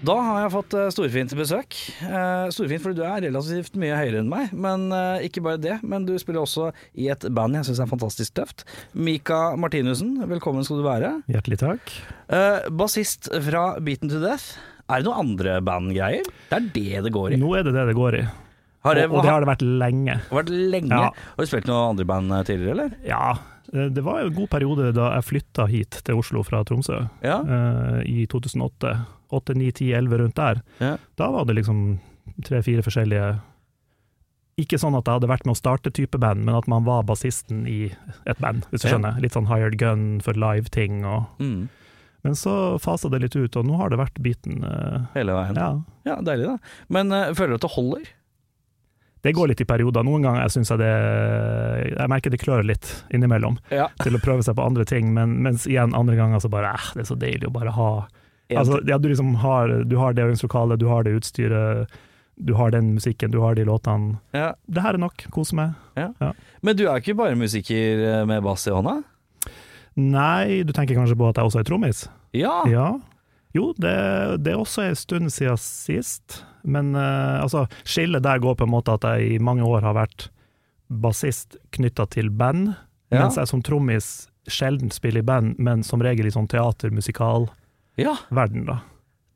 Da har jeg fått Storfinn Storfint til besøk. Storfinn Storfint fordi du er relativt mye høyere enn meg, men eh, ikke bare det. Men du spiller også i et band jeg syns er fantastisk tøft. Mika Martinussen, velkommen skal du være. Hjertelig takk. Eh, Bassist fra Beaten to Death. Er det noen andre bandgreier? Det er det det går i. Nå er det det det går i. Har det, og, og det har det vært lenge. vært lenge. Ja. Har du spilt noen andre band eh, tidligere, eller? Ja, eh, det var en god periode da jeg flytta hit til Oslo fra Tromsø Ja. eh, i 2008. 8, 9, 10, 11 rundt der. Ja. Da var det liksom tre-fire forskjellige Ikke sånn at jeg hadde vært med å starte type band, men at man var bassisten i et band, hvis du Ja. skjønner. Litt sånn hired gun for live-ting. og Mm. Men så fasa det litt ut, og nå har det vært biten. uh, Hele veien. Ja. ja, Deilig, da. Men uh, føler du at det holder? Det går litt i perioder. Noen ganger syns jeg det Jeg merker det klør litt innimellom Ja. til å prøve seg på andre ting, men, mens igjen andre ganger så bare eh, det er så deilig å bare ha Altså, ja, du liksom har, du har det øvingslokalet, du har det utstyret, du har den musikken, du har de låtene. ja. Det her er nok, kose meg. Men du er ikke bare musiker eh, med bass i hånda? Nei, du tenker kanskje på at jeg også er trommis? Ja. Ja. Jo, det, det er også en stund siden sist, men uh, altså, skillet der går på en måte at jeg i mange år har vært bassist knytta til band, Ja. mens jeg som trommis sjelden spiller i band, men som regel i sånn teater-musikal-verden, ja. da.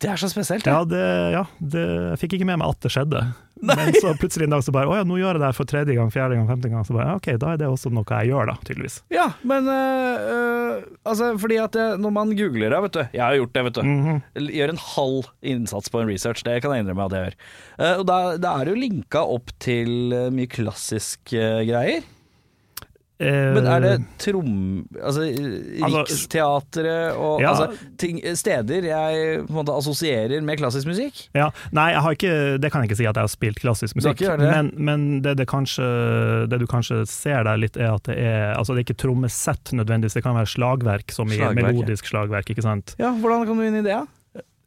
Det er så spesielt. Ja, det, ja det, jeg fikk ikke med meg at det skjedde. Men så plutselig en dag så bare Å ja, nå gjør jeg det her for tredje gang, fjerde gang, femte gang. Så bare ja, ok, da er det også noe jeg gjør, da, tydeligvis. Ja, men øh, altså, fordi at det, når man googler det, vet du Jeg har gjort det, vet du. Mhm. Gjør en halv innsats på en research, det kan jeg innrømme at jeg gjør. Uh, og da, da er det jo linka opp til eh, mye klassiske greier. Men er det trom... Altså, Altså, Riksteatret og ja. altså, ting, steder jeg på en måte assosierer med klassisk musikk? Ja, nei, ikke, det kan jeg ikke si at jeg har spilt klassisk musikk, Det det? men, men det, det, kanskje, det du kanskje ser der litt, er at det er Altså, det er ikke trommesett nødvendigvis, det kan være slagverk, som i Slagverk, ja. melodisk slagverk, ikke sant. Ja, hvordan kom du inn i det? Ja?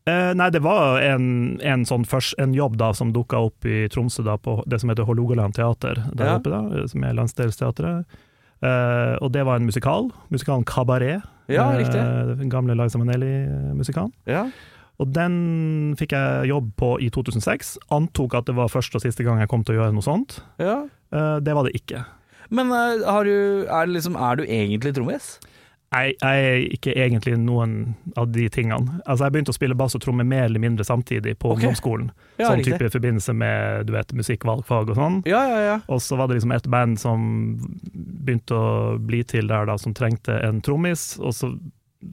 Eh, nei, det var en, en sånn først, en jobb da som dukka opp i Tromsø, da, på det som heter Hålogaland teater, der Ja. oppe, da, som er landsdelsteatret. Eh, og det var en musikal, musikalen Kabaret. Ja, riktig. Eh, den gamle Liza Manelli-musikalen. Ja. Og den fikk jeg jobb på i 2006. Antok at det var første og siste gang jeg kom til å gjøre noe sånt. ja. Uh, det var det ikke. Men eh, har du, er, liksom, er du egentlig trommis? Jeg, jeg er ikke egentlig noen av de tingene. Altså, jeg begynte å spille bass og tromme mer eller mindre samtidig på okay. ungdomsskolen. Ja, sånn type i forbindelse med du vet, musikkvalgfag og sånn. Ja, ja, ja. Og så var det liksom et band som begynte å bli til der, da, som trengte en trommis. Og så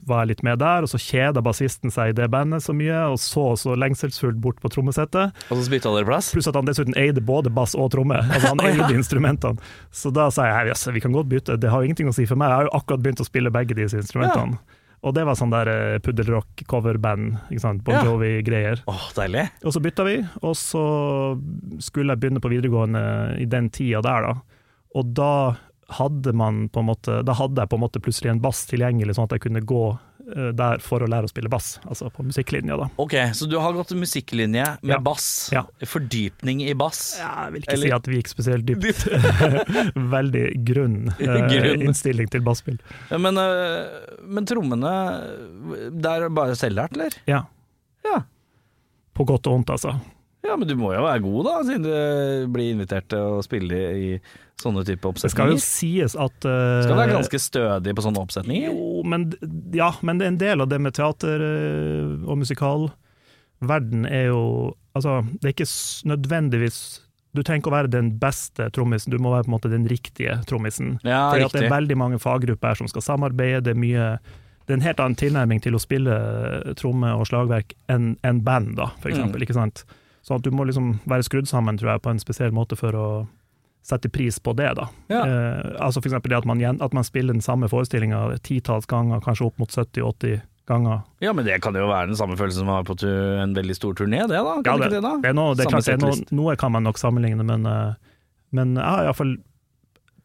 var jeg litt med der, og så kjeda bassisten seg i det bandet så mye, og så så lengselsfullt bort på trommesettet. Og så bytta dere plass? Pluss at han dessuten eide både bass og tromme. Altså han ja. eide instrumentene. Så da sa jeg yes, vi kan godt bytte, det har jo ingenting å si for meg. Jeg har jo akkurat begynt å spille begge disse instrumentene. Og det var sånn der eh, puddelrock-coverband, Bon Jovi-greier. Åh, deilig. Og så bytta vi, og så skulle jeg begynne på videregående i den tida der, da. Og da hadde man på en måte Da hadde jeg på en måte plutselig en bass tilgjengelig, sånn at jeg kunne gå eh, der for å lære å spille bass, altså på musikklinja, da. Ok, så du har gått musikklinje med Ja. bass. Ja. Fordypning i bass. Ja, Jeg vil ikke Eller- si at vi gikk spesielt dypt. Veldig grunn, eh, Grunn. innstilling til basspill. Ja, Men, øh, men trommene Det er bare selvlært, eller? Ja. Ja. På godt og vondt, altså. Ja, men du må jo være god, da, siden du blir invitert til å spille i sånne type oppsetninger. Det skal jo sies at uh, Skal være ganske stødig på sånne oppsetninger. Jo, men, ja, men en del av det med teater og og musikalverden er jo Altså, det er ikke nødvendigvis Du trenger ikke å være den beste trommisen, du må være på en måte den riktige trommisen. Ja, Fordi at det er veldig mange faggrupper her som skal samarbeide, det er mye det er en helt annen tilnærming til å spille tromme og slagverk enn en band, da, for eksempel. Mm. Ikke sant? Så at du må liksom være skrudd sammen, tror jeg, på en spesiell måte for å sette pris på det, da. Ja. Eh, altså eksempel det at man, at man spiller den samme forestillinga titalls ganger, kanskje opp mot 70-80 ganger. Ja, men det kan jo være den samme følelsen som å være på en veldig stor turné, det da? Kan Ja, det, det, ikke det, da? det er noe, det er klart, det er noe, noe kan man nok sammenligne, men, eh, men jeg har iallfall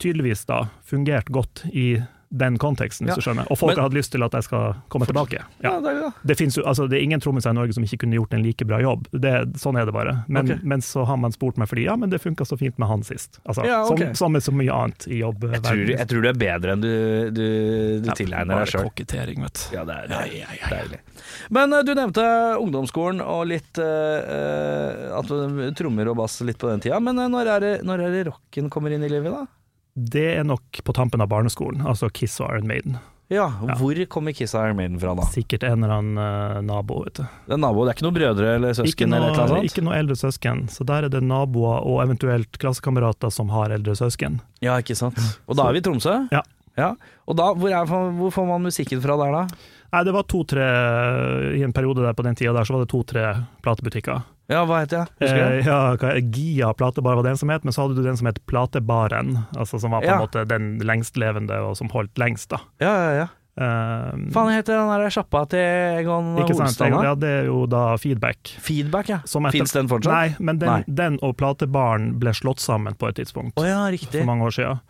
tydeligvis da fungert godt i den konteksten, hvis Ja. du skjønner. Og folk Men- har hatt lyst til at jeg skal komme tilbake. Ja, Ja. Det, finnes jo, altså, det er ingen trommiser i Norge som ikke kunne gjort en like bra jobb. Det, sånn er det bare. Men, okay. men så har man spurt meg fordi ja, men det funka så fint med han sist. Altså, Ja, ok. som, som med så mye annet i Jeg jobbverdenen. tror, jeg tror du er bedre enn du, du, du tilegner deg sjøl. kokettering, vet du. Ja, det er deilig. deilig. Men eh, du nevnte ungdomsskolen og litt eh, eh, at du trommer og bass litt på den tida. Men når er, det, når er det rocken kommer inn i livet, da? Det er nok på tampen av barneskolen, altså Kiss og Iron Maiden. Ja, Ja. hvor kommer Kiss og Iron Maiden fra da? Sikkert en eller annen uh, nabo, vet du. Det er nabo, det er ikke noen brødre eller søsken eller noe, eller noe, sånt? ikke noe eldre søsken, så der er det naboer og eventuelt klassekamerater som har eldre søsken. Ja, ikke sant. Og da er vi i Tromsø? Ja. ja. Og da, hvor, er, hvor får man musikken fra der, da? Nei, det var to-tre I en periode der på den tida der, så var det to-tre platebutikker. Ja, hva heter det? Husker du? Eh, ja, Gia platebar var den som het, men så hadde du den som het Platebaren, altså som var på Ja. en måte den lengstlevende og som holdt lengst, da. Ja, ja, ja. Eh, Faen heter den der sjappa til Egon ikke sant? Da? Ja, det er jo da Feedback. Feedback, ja. Som etter- Fins den fortsatt? Nei, men den, Nei. den og Platebaren ble slått sammen på et tidspunkt. Å ja, for mange år siden.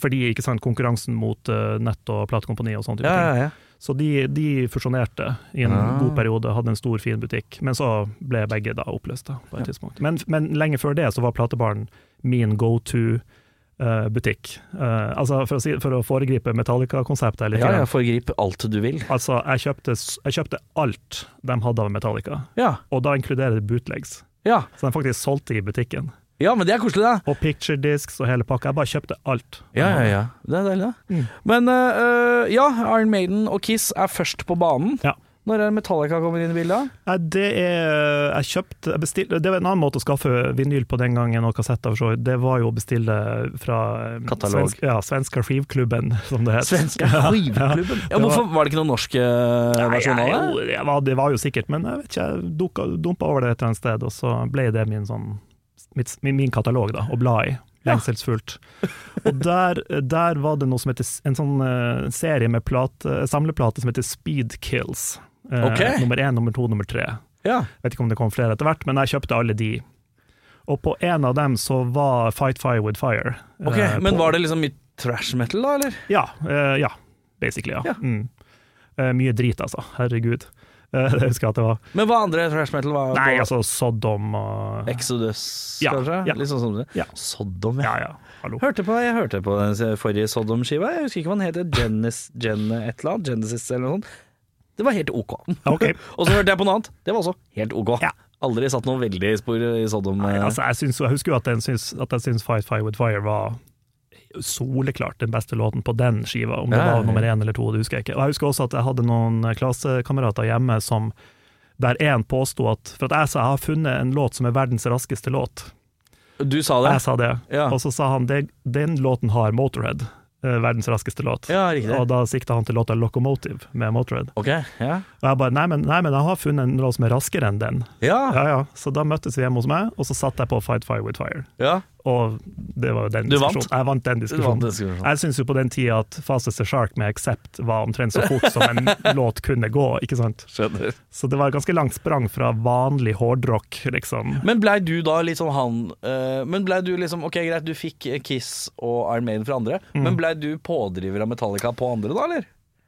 Fordi ikke sant, konkurransen mot eh, nett og platekompani og sånne type Ja, ja, ja. Så de, de fusjonerte i en Ah. god periode, hadde en stor, fin butikk. Men så ble begge da oppløst da, på et tidspunkt. Men, men lenge før det så var Platebaren min go to-butikk. altså for å, si, for å foregripe Metallica-konseptet litt. ja, ja, grann. alt du vil. Altså, jeg kjøpte, jeg kjøpte alt de hadde av Metallica, Ja, og da inkluderer det bootlegs. ja. Så de faktisk solgte i butikken. Ja men det er koselig, da. Og picture discs og hele pakka. Jeg bare kjøpte alt. Ja, ja, ja. Det er deilig, da. Mm. Men øh, ja, Iron Maiden og Kiss er først på banen. Ja. Når er Metallica kommer inn i bildet? Nei, det er Jeg kjøpte jeg bestilte, Det var en annen måte å skaffe vinyl på den gangen, og kassetter for så vidt. Det var jo å bestille fra eh, Katalog. Svensk, ja, Svenska skivklubben, som det het. Svenska skivklubben. Ja, ja, var- hvorfor var det ikke noen norsk versjon av det? jo, det, var, det var jo sikkert, men jeg vet ikke, jeg dumpa over det et eller annet sted, og så ble det min sånn mitt, min, katalog da, å bla i. Ja. Lengselsfullt. Og der, der var det noe som heter en sånn uh, serie med plate, samleplate som heter Speed Kills. Uh, okay. Nummer én, nummer to, nummer tre. Ja. Vet ikke om det kom flere etter hvert, men jeg kjøpte alle de. Og på en av dem så var Fight Fire With Fire. Ok, eh, Men var det liksom mye trash metal, da, eller? Ja, Uh, ja basically, ja. Ja. Mm. Uh, mye drit, altså. Herregud. Det husker jeg at det var. Men hva andre trash metal var Nei, altså Sodom og Exodus, Ja, kanskje? ja. Litt sånn som det. Ja. Sodom, Ja, ja. Hallo. Hørte på, jeg hørte på den forrige Sodom-skiva. Jeg husker ikke hva den heter. Genesis, Gen et eller annet. Genesis eller noe sånt. Det var helt ok. Okay. Og så hørte jeg på noe annet. Det var også helt ok. Ja. Aldri satt noe veldig spor i Sodom. Nei, eh. altså, jeg, syns, jeg husker jo at, den syns, at jeg syns Fight Fire With Fire var soleklart den beste låten på den skiva. Om det Ja, ja, var nummer én eller to, det husker jeg ikke. Og jeg husker også at jeg hadde noen klassekamerater hjemme som der én påsto at For at jeg sa jeg har funnet en låt som er verdens raskeste låt. Du sa det? Jeg sa det. Ja. Og så sa han at den låten har Motorhead, eh, verdens raskeste låt. Ja. Og da sikta han til låta Locomotive med Motorhead. Ok, ja. Og jeg bare nei men, nei, men jeg har funnet en låt som er raskere enn den. Ja, Ja, ja. Så da møttes vi hjemme hos meg, og så satt jeg på Fight Fire With Fire. Og det var jo den Du vant? diskusjonen. Jeg vant den diskusjonen. vant diskusjonen. Jeg syns jo på den tida at Fastest a Shark med Accept var omtrent så fort som en låt kunne gå, ikke sant. Skjønner. Så det var et ganske langt sprang fra vanlig hårdrock, liksom. Men blei du da litt sånn han uh, Men blei du liksom Ok, greit, du fikk Kiss og Iron Maiden fra andre, Mm. men blei du pådriver av Metallica på andre, da, eller?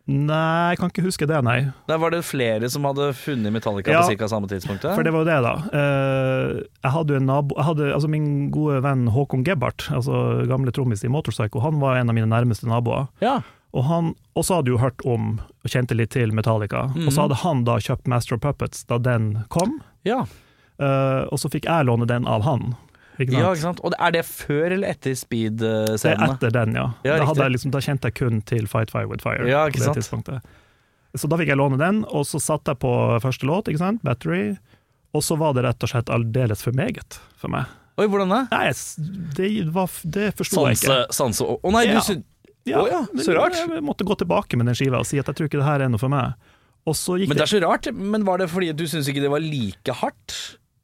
Nei, jeg kan ikke huske det, nei. Der var det flere som hadde funnet Metallica Ja, på ca. samme tidspunkt? For det var jo det, da. Eh, jeg hadde jo en nabo hadde, altså Min gode venn Håkon Gebhardt, altså gamle trommis i Motorpsycho, han var en av mine nærmeste naboer. Ja. Og han også hadde jo hørt om og kjente litt til Metallica. Og så hadde han da kjøpt Master of Puppets da den kom, ja. eh, og så fikk jeg låne den av han. Ikke sant? Ja, ikke sant? Og er det før eller etter Det er speed-scenene? etter den, ja. Ja, da, hadde jeg liksom, da kjente jeg kun til Fight Fire With Fire. Ja, på ikke det sant? tidspunktet. Så da fikk jeg låne den, og så satte jeg på første låt, ikke sant? Battery. Og så var det rett og slett aldeles for meget for meg. Oi, hvordan det? Nei, det, var, det forsto jeg ikke. sanse Å oh, nei, Ja. du ja, oh, ja, så rart. Jeg måtte gå tilbake med den skiva og si at jeg tror ikke det her er noe for meg. Og så gikk Men det er så rart. Men var det fordi du syns ikke det var like hardt?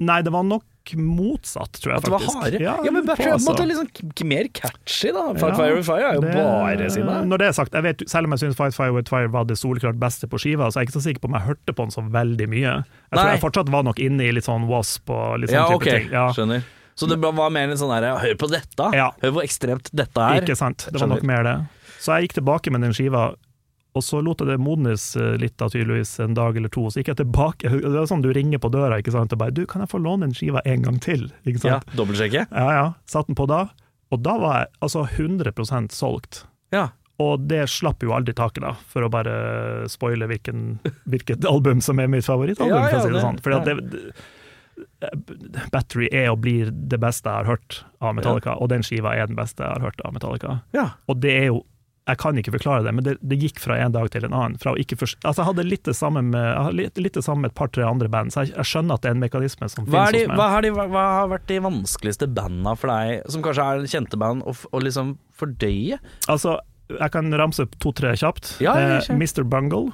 Nei, det var nok motsatt, tror jeg At det var harde? Ja, jeg men Battery altså. måtte liksom mer catchy, da. Fight Ja, Fire with Fire er jo det- bare sine. Når det er sagt, jeg vet, selv om jeg syns Fight Fire with Fire var det solklart beste på skiva, så er jeg ikke så sikker på om jeg hørte på den så veldig mye. Jeg tror Nei. jeg fortsatt var nok inne i litt sånn Wasp og litt sånn Ja, type okay. ting. Ja, skjønner. Så det var mer en sånn herre Hør på dette! Ja. Hør hvor ekstremt dette er. ikke sant. Det var nok mer det. Så jeg gikk tilbake med den skiva. Og så lot jeg det modnes eh, litt, da, tydeligvis, en dag eller to. Så gikk jeg tilbake. Det er sånn du ringer på døra ikke sant? og bare 'Du, kan jeg få låne den skiva en gang til?' Ikke Ja. Dobbeltsjekke? Ja ja. Satt den på da. Og da var jeg altså 100% solgt. Ja. Og det slapp jo aldri taket, da, for å bare spoile hvilken, hvilket album som er mitt favorittalbum. Ja, ja, for å si det sånn. Fordi at det, det, Battery er og blir det beste jeg har hørt av Metallica, og den skiva er den beste jeg har hørt av Metallica. ja. Og det er jo Jeg kan ikke forklare det, men det, det gikk fra en dag til en annen. Altså, jeg hadde litt det samme med, litt, litt det samme med et par-tre andre band, så jeg, jeg skjønner at det er en mekanisme som Hva, finnes de, hos meg. hva, har de, hva har vært de vanskeligste banda for deg, som kanskje er kjente band, å, å liksom fordøye? Altså, jeg kan ramse opp to-tre kjapt. Ja, Eh. Mr. Bungle,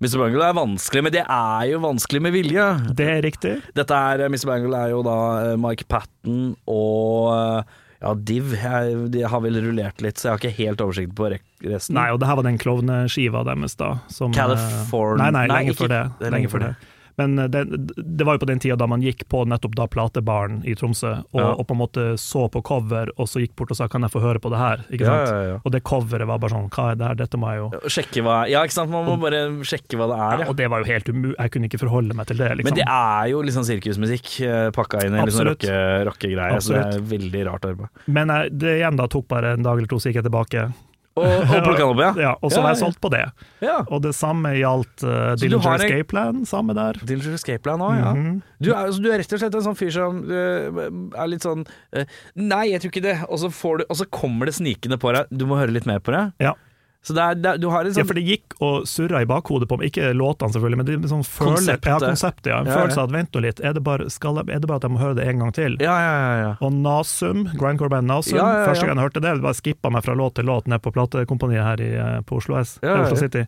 Mr. Bungle er vanskelig, men det er jo vanskelig med vilje. det er riktig. Dette er, Mr. Bungle er jo da eh, Mike Patten og eh, ja, Div. Jeg, de har vel rullert litt, så jeg har ikke helt oversikt på resten. Nei, og det her var den klovneskiva deres, da. Som, eh, California- Nei, nei, Nei, lenge ikke- før det. er lenge før det. Men eh, det, det var jo på den tida da man gikk på nettopp da platebaren i Tromsø, og, Ja. og på en måte så på cover, og så gikk bort og sa 'kan jeg få høre på det her'? Ikke sant? ja, ja. Og det coveret var bare sånn 'hva er det her, dette må jeg jo Sjekke hva Ja, ikke sant, man må bare sjekke hva det er. Og det var jo helt umulig, jeg kunne ikke forholde meg til det, liksom. Men det er jo sånn sirkusmusikk eh, pakka inn i litt sånn Absolutt. rocke- så det er veldig rart å på. Men jeg, det igjen da tok bare en dag eller to, så gikk jeg tilbake. Og, og plukka den opp, ja? Ja, og så var jeg solgt på det. ja. Og det samme gjaldt uh, Dillinger Escape Plan, samme der. Dillinger Escape Plan òg, ja. Mhm. Du er, altså, du er rett og slett en sånn fyr som uh, er litt sånn uh, Nei, jeg tror ikke det. Og så, får du, og så kommer det snikende på deg. Du må høre litt mer på det. Ja. Så det er, det du har en Ja, sånn for det gikk og surra i bakhodet på meg, ikke låtene selvfølgelig, men det er sånn følelse, Konseptet. Ja, konseptet, ja. En Ja, ja. følelse av at vent nå litt, er det, bare, skal er det bare at jeg må høre det en gang til? Ja, ja, ja. ja. Og Nasum, grindcore-band Nasum, Ja, ja, ja. første gang jeg hørte det, jeg bare skippa meg fra låt til låt ned på platekompaniet her i, eh, på Oslo S, Ja, ja, Oslo. City.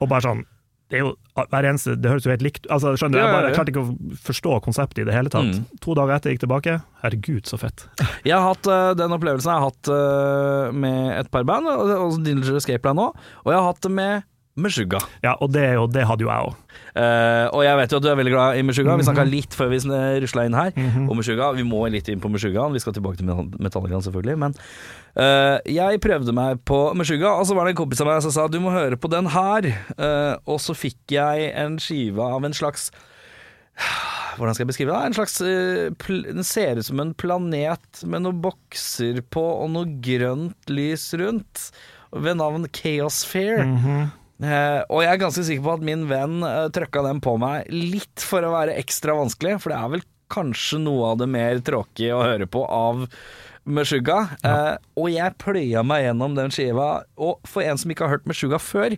Og bare sånn det er jo hver eneste, det høres jo helt likt Altså, skjønner du, jeg, bare, jeg klarte ikke å forstå konseptet i det hele tatt. Mm. To dager etter jeg gikk tilbake, herregud, så fett. Jeg har hatt uh, den opplevelsen jeg har hatt uh, med et par band, og Dillinger Escape Plan òg. Og jeg har hatt det med Meshuggah. Ja, og det, og det hadde jo jeg òg. Uh, og jeg vet jo at du er veldig glad i Meshuggah. Vi Mhm. snakka litt før vi rusla inn her om Meshuggah. Vi må litt inn på Meshuggah. Vi skal tilbake til Metallica selvfølgelig. Men uh, jeg prøvde meg på Meshuggah, og så var det en kompis av meg som sa du må høre på den her. Uh, og så fikk jeg en skive av en slags hvordan skal jeg beskrive det? En slags eh, Den ser ut som en planet med noen bokser på og noe grønt lys rundt, ved navn Chaosphere. Mhm. Eh, og jeg er ganske sikker på at min venn uh, trøkka den på meg litt for å være ekstra vanskelig, for det er vel kanskje noe av det mer tråkige å høre på av Meshuggah. Eh, og jeg pløya meg gjennom den skiva, og for en som ikke har hørt Meshuggah før,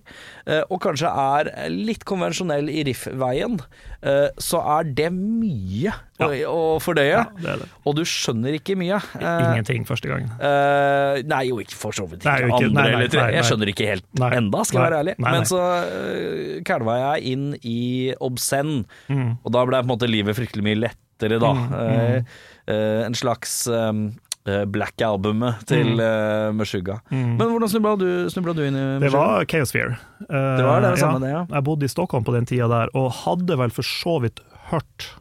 eh, og kanskje er litt konvensjonell i riff-veien, eh, så er det mye å, å fordøye. Ja, det det. Og du skjønner ikke mye. Eh, Ingenting første gangen. Eh, nei, jo ikke for så vidt ikke. Nei, ikke. Andre Nei, nei, eller tre. nei, nei. Jeg skjønner ikke helt Nei. enda, skal jeg være ærlig. Men så uh, kalva jeg inn i Obscen, Mm. og da ble på en måte livet fryktelig mye lettere, da. Mm, Eh, eh, en slags um, eh, Black Albumet til Mm. uh, Meshuggah. Mm. Men hvordan snubla du, du inn i Det var Chaosphere. Uh, Det var det samme, det, ja. Jeg bodde i Stockholm på den tida der, og hadde vel for så vidt hørt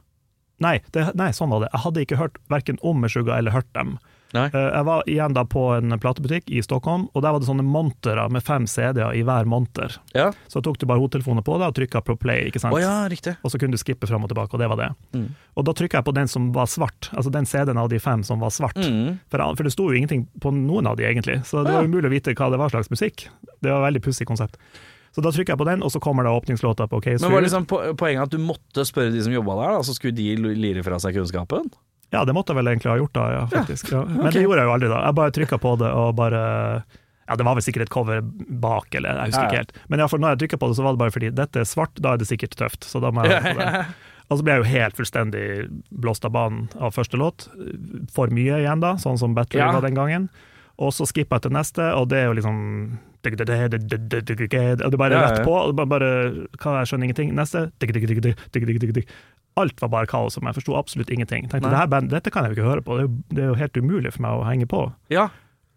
Nei, det, nei sånn var det. Jeg hadde ikke hørt verken om Meshuggah eller hørt dem. Nei. Eh, Jeg var igjen da på en platebutikk i Stockholm, og der var det sånne montere med fem CD-er i hver monter. Ja. Så tok du bare hodetelefonen på det og trykka på play, ikke sant. Oh, ja, riktig. Og så kunne du skippe fram og tilbake, og det var det. Mm. Og da trykka jeg på den som var svart, altså den CD-en av de fem som var svart. Mm. For, for det sto jo ingenting på noen av de, egentlig, så det var umulig å vite hva det var slags musikk. Det var et veldig pussig konsept. Så da trykker jeg på den, og så kommer da åpningslåta på Case Men var det liksom poenget at du måtte spørre de som jobba der, da, så skulle de lire fra seg kunnskapen? Ja, det måtte jeg vel egentlig ha gjort da, ja, faktisk. Ja. Men det gjorde jeg jo aldri da. Jeg bare trykka på det og bare Ja, det var vel sikkert et cover bak, eller jeg husker Ja, ikke helt. Men iallfall når jeg trykka på det, så var det bare fordi dette er svart, da er det sikkert tøft. Så da må jeg ha på det. Og så ble jeg jo helt fullstendig blåst av banen av første låt. For mye igjen, da, sånn som Battery var den gangen. Og så skippa jeg til neste, og det er jo liksom Og det er bare rett på. og Bare, bare, jeg skjønner ingenting. Neste alt var bare kaos, og jeg forsto absolutt ingenting. Tenkte, det band, Dette kan jeg jo ikke høre på, det er, jo, det er jo helt umulig for meg å henge på. Ja.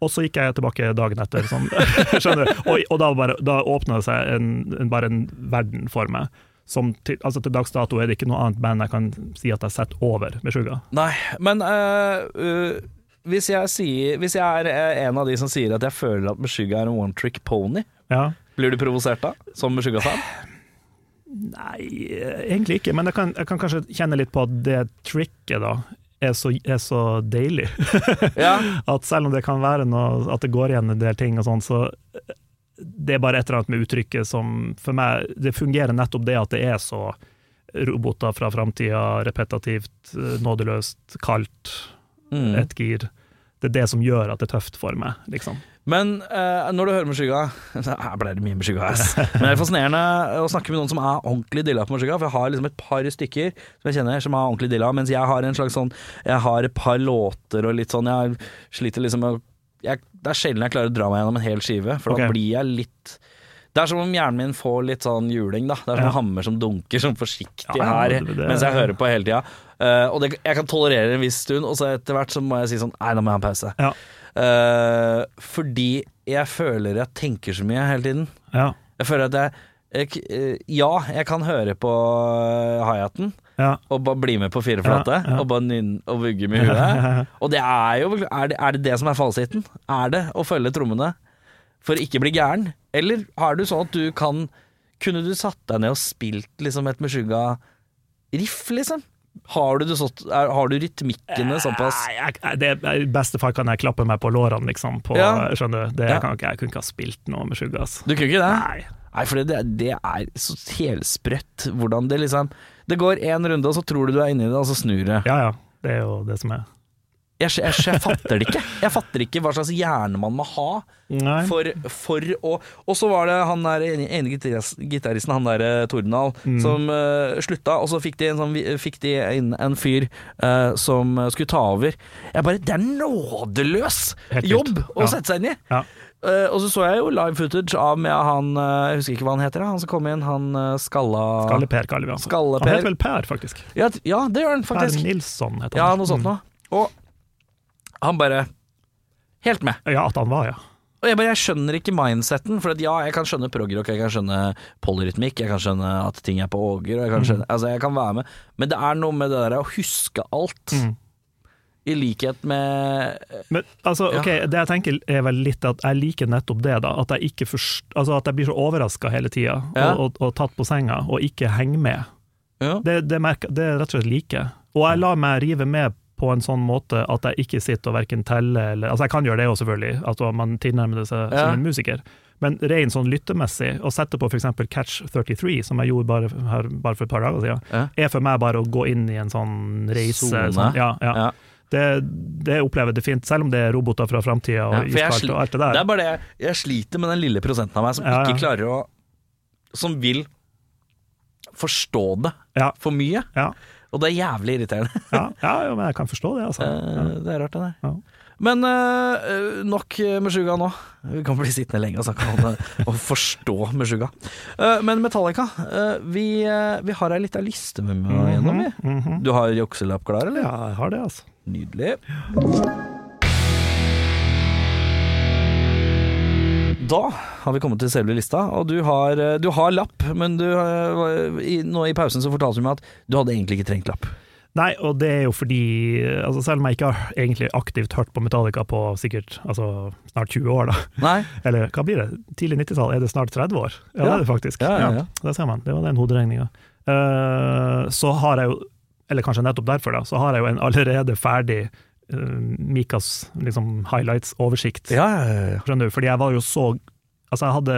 Og så gikk jeg tilbake dagen etter, sånn, skjønner du? Og, og da, bare, da åpna det seg en, en, bare en verden for meg. Som til, altså til dags dato er det ikke noe annet band jeg kan si at jeg setter over Meshuggah. Nei, men øh, øh, hvis, jeg sier, hvis jeg er øh, en av de som sier at jeg føler at Meshuggah er en one trick pony, Ja. blir du provosert da? Som Meshuggah-fan? Nei, egentlig ikke, men jeg kan, jeg kan kanskje kjenne litt på at det tricket da er så, er så deilig. Ja. At selv om det kan være noe, at det går igjen en del ting og sånn, så det er bare et eller annet med uttrykket som for meg Det fungerer nettopp det at det er så roboter fra framtida, repetitivt, eh, nådeløst, kaldt, Mm. ett gir. Det er det som gjør at det er tøft for meg, liksom. Men øh, når du hører Meshuggah Her ble det mye Meshuggah, ass. Men det er fascinerende å snakke med noen som er ordentlig dilla på Meshuggah, for jeg har liksom et par stykker som jeg kjenner som er ordentlig dilla, mens jeg har en slags sånn Jeg har et par låter og litt sånn Jeg sliter liksom med å Det er sjelden jeg klarer å dra meg gjennom en hel skive, for okay. da blir jeg litt det er som om hjernen min får litt sånn juling, da. Det er som Ja. hammer som dunker sånn forsiktig Ja, her det- det- mens jeg hører på hele tida. Uh, og det, jeg kan tolerere en viss stund, og så etter hvert så må jeg si sånn Nei, nå må jeg ha en pause. Ja. Eh, fordi jeg føler jeg tenker så mye hele tiden. Ja. Jeg føler at jeg, jeg eh, Ja, jeg kan høre på uh, hi-haten Ja. og bare bli med på fireflate Ja, ja. og bare nynne og vugge med huet. Og det er jo er det, er det det som er fasiten? Er det å følge trommene for å ikke bli gæren? Eller har du sånn at du kan Kunne du satt deg ned og spilt liksom et Meshuggah-riff, liksom? Har du, det sånt, er, har du rytmikkene såpass jeg, jeg- I beste fall kan jeg klappe meg på lårene, liksom. På, Ja. Skjønner du? Det Ja. kan ikke, jeg kunne ikke ha spilt noe med Sugar, ass. Du kunne ikke det? Nei. Nei, for det, det er så helsprøtt hvordan det liksom Det går én runde, og så tror du du er inni det, og så snur det. Ja ja, det er jo det som er. Jeg, jeg, jeg fatter det ikke. Jeg fatter ikke hva slags hjerne man må ha Nei. for, for å Og så var det han der ene gitaristen, han der Tordendal, Mm. som uh, slutta, og så fikk de, en sånn, fikk de inn en fyr uh, som skulle ta over. Jeg bare Det er nådeløs jobb å sette seg inn i! Ja. Uh, og så så jeg jo live footage av med han uh, Jeg husker ikke hva han heter, han som kom inn, han uh, skalla Skalle-Per kaller vi han. Han heter vel Per, faktisk. Ja, ja, det gjør han faktisk. Per. Nilsson heter han. Ja, noe sånt Mm. noe. Og han bare Helt med. Ja, at han var, ja. Og jeg bare, jeg skjønner ikke mindseten, for at ja, jeg kan skjønne progrock, jeg kan skjønne polyrytmikk, jeg kan skjønne at ting er på åger, og jeg kan skjønne, altså jeg kan være med, men det er noe med det der å huske alt, Mm. i likhet med Men altså, Ja. ok, det jeg tenker er vel litt at jeg liker nettopp det, da. At jeg ikke forst altså at jeg blir så overraska hele tida, Ja. og, og, og tatt på senga, og ikke henger med. ja. Det, det, merker, det er rett og slett like. Og jeg lar meg rive med på en sånn måte at jeg ikke sitter og verken teller eller Altså, jeg kan gjøre det òg, selvfølgelig, at man tilnærmer det seg Ja. som en musiker. Men rent sånn lyttemessig, å sette på f.eks. Catch 33, som jeg gjorde bare, her, bare for et par dager siden, Ja. er for meg bare å gå inn i en sånn reise. Sånn, ja, ja. Ja. Det, det opplever jeg fint, selv om det er roboter fra framtida og Ja, for iskaldt og alt det Det er bare det, jeg, jeg sliter med den lille prosenten av meg som Ja, ja. ikke klarer å Som vil forstå det for mye, Ja, og det er jævlig irriterende. ja, ja, men jeg kan forstå det, altså. Ja. Det er rart, det der. Ja. Men uh, nok Meshuga nå. Vi kan bli sittende lenge og snakke om og forstå Meshuga. Sjuga. Eh, men Metallica, uh, vi, eh, vi har ei lita liste med meg gjennom. vi. Mhm. Du har jukselapp klar, eller? Ja, jeg har det, altså. Nydelig. Da har vi kommet til selve lista, og du har, eh, du har lapp, men du, eh, i, nå i pausen så fortalte du meg at du hadde egentlig ikke trengt lapp. Nei, og det er jo fordi altså Selv om jeg ikke har egentlig aktivt hørt på Metallica på sikkert altså, snart 20 år, da. Nei? Eller hva blir det? Tidlig 90-tall, er det snart 30 år? Ja, Ja. det er det faktisk. Ja, ja, ja. Der ser man, det var den hoderegninga. Uh, så har jeg jo, eller kanskje nettopp derfor, da, så har jeg jo en allerede ferdig eh, Mikas liksom, highlights-oversikt. Ja, ja, ja. Fordi jeg var jo så Altså, jeg hadde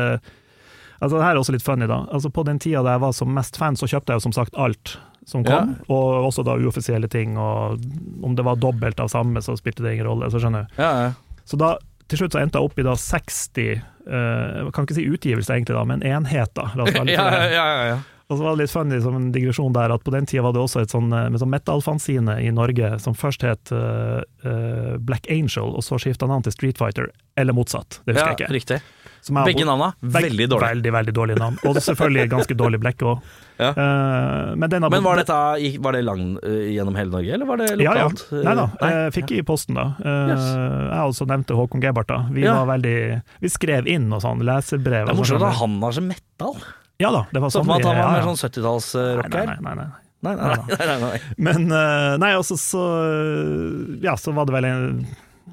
Altså, det her er også litt funny, da. Altså, på den tida da jeg var som mest fan, så kjøpte jeg jo som sagt alt som kom, og også da uoffisielle ting, og om det var dobbelt av samme, så spilte det ingen rolle, så skjønner du. ja, ja. Så da, til slutt så endte jeg opp i da 60 uh, Jeg kan ikke si utgivelser egentlig, da, men enheter. La oss kalle det ja, ja, ja, ja. Og så var det litt funny som en digresjon der, at på den tida var det også et sånn, eh, med sånn metal-fanzine i Norge som først het uh, uh, Black Angel, og så skifta navn til Street Fighter, eller motsatt. Det husker Ja, jeg ikke. riktig. Er- Begge navna veldig dårlige. Veldig, veldig dårlige navn. Og selvfølgelig ganske dårlig blekk òg. Ja. men, den Men var, dette, var det lang gjennom hele Norge, eller var det Ja, ja. lokalt? Nei da, jeg fikk i posten da. Yes. Jeg også nevnte Håkon Gebhardt da. Vi Ja. var veldig Vi skrev inn og sånn, leserbrev. Det er morsomt sånn. at han har så metal. Ja da, det var sånn. Så man tar med mer sånn 70-tallsrocker. Nei, nei, nei, nei. Nei, nei, nei, nei, nei. Men eh, nei, også så Ja, så var det vel en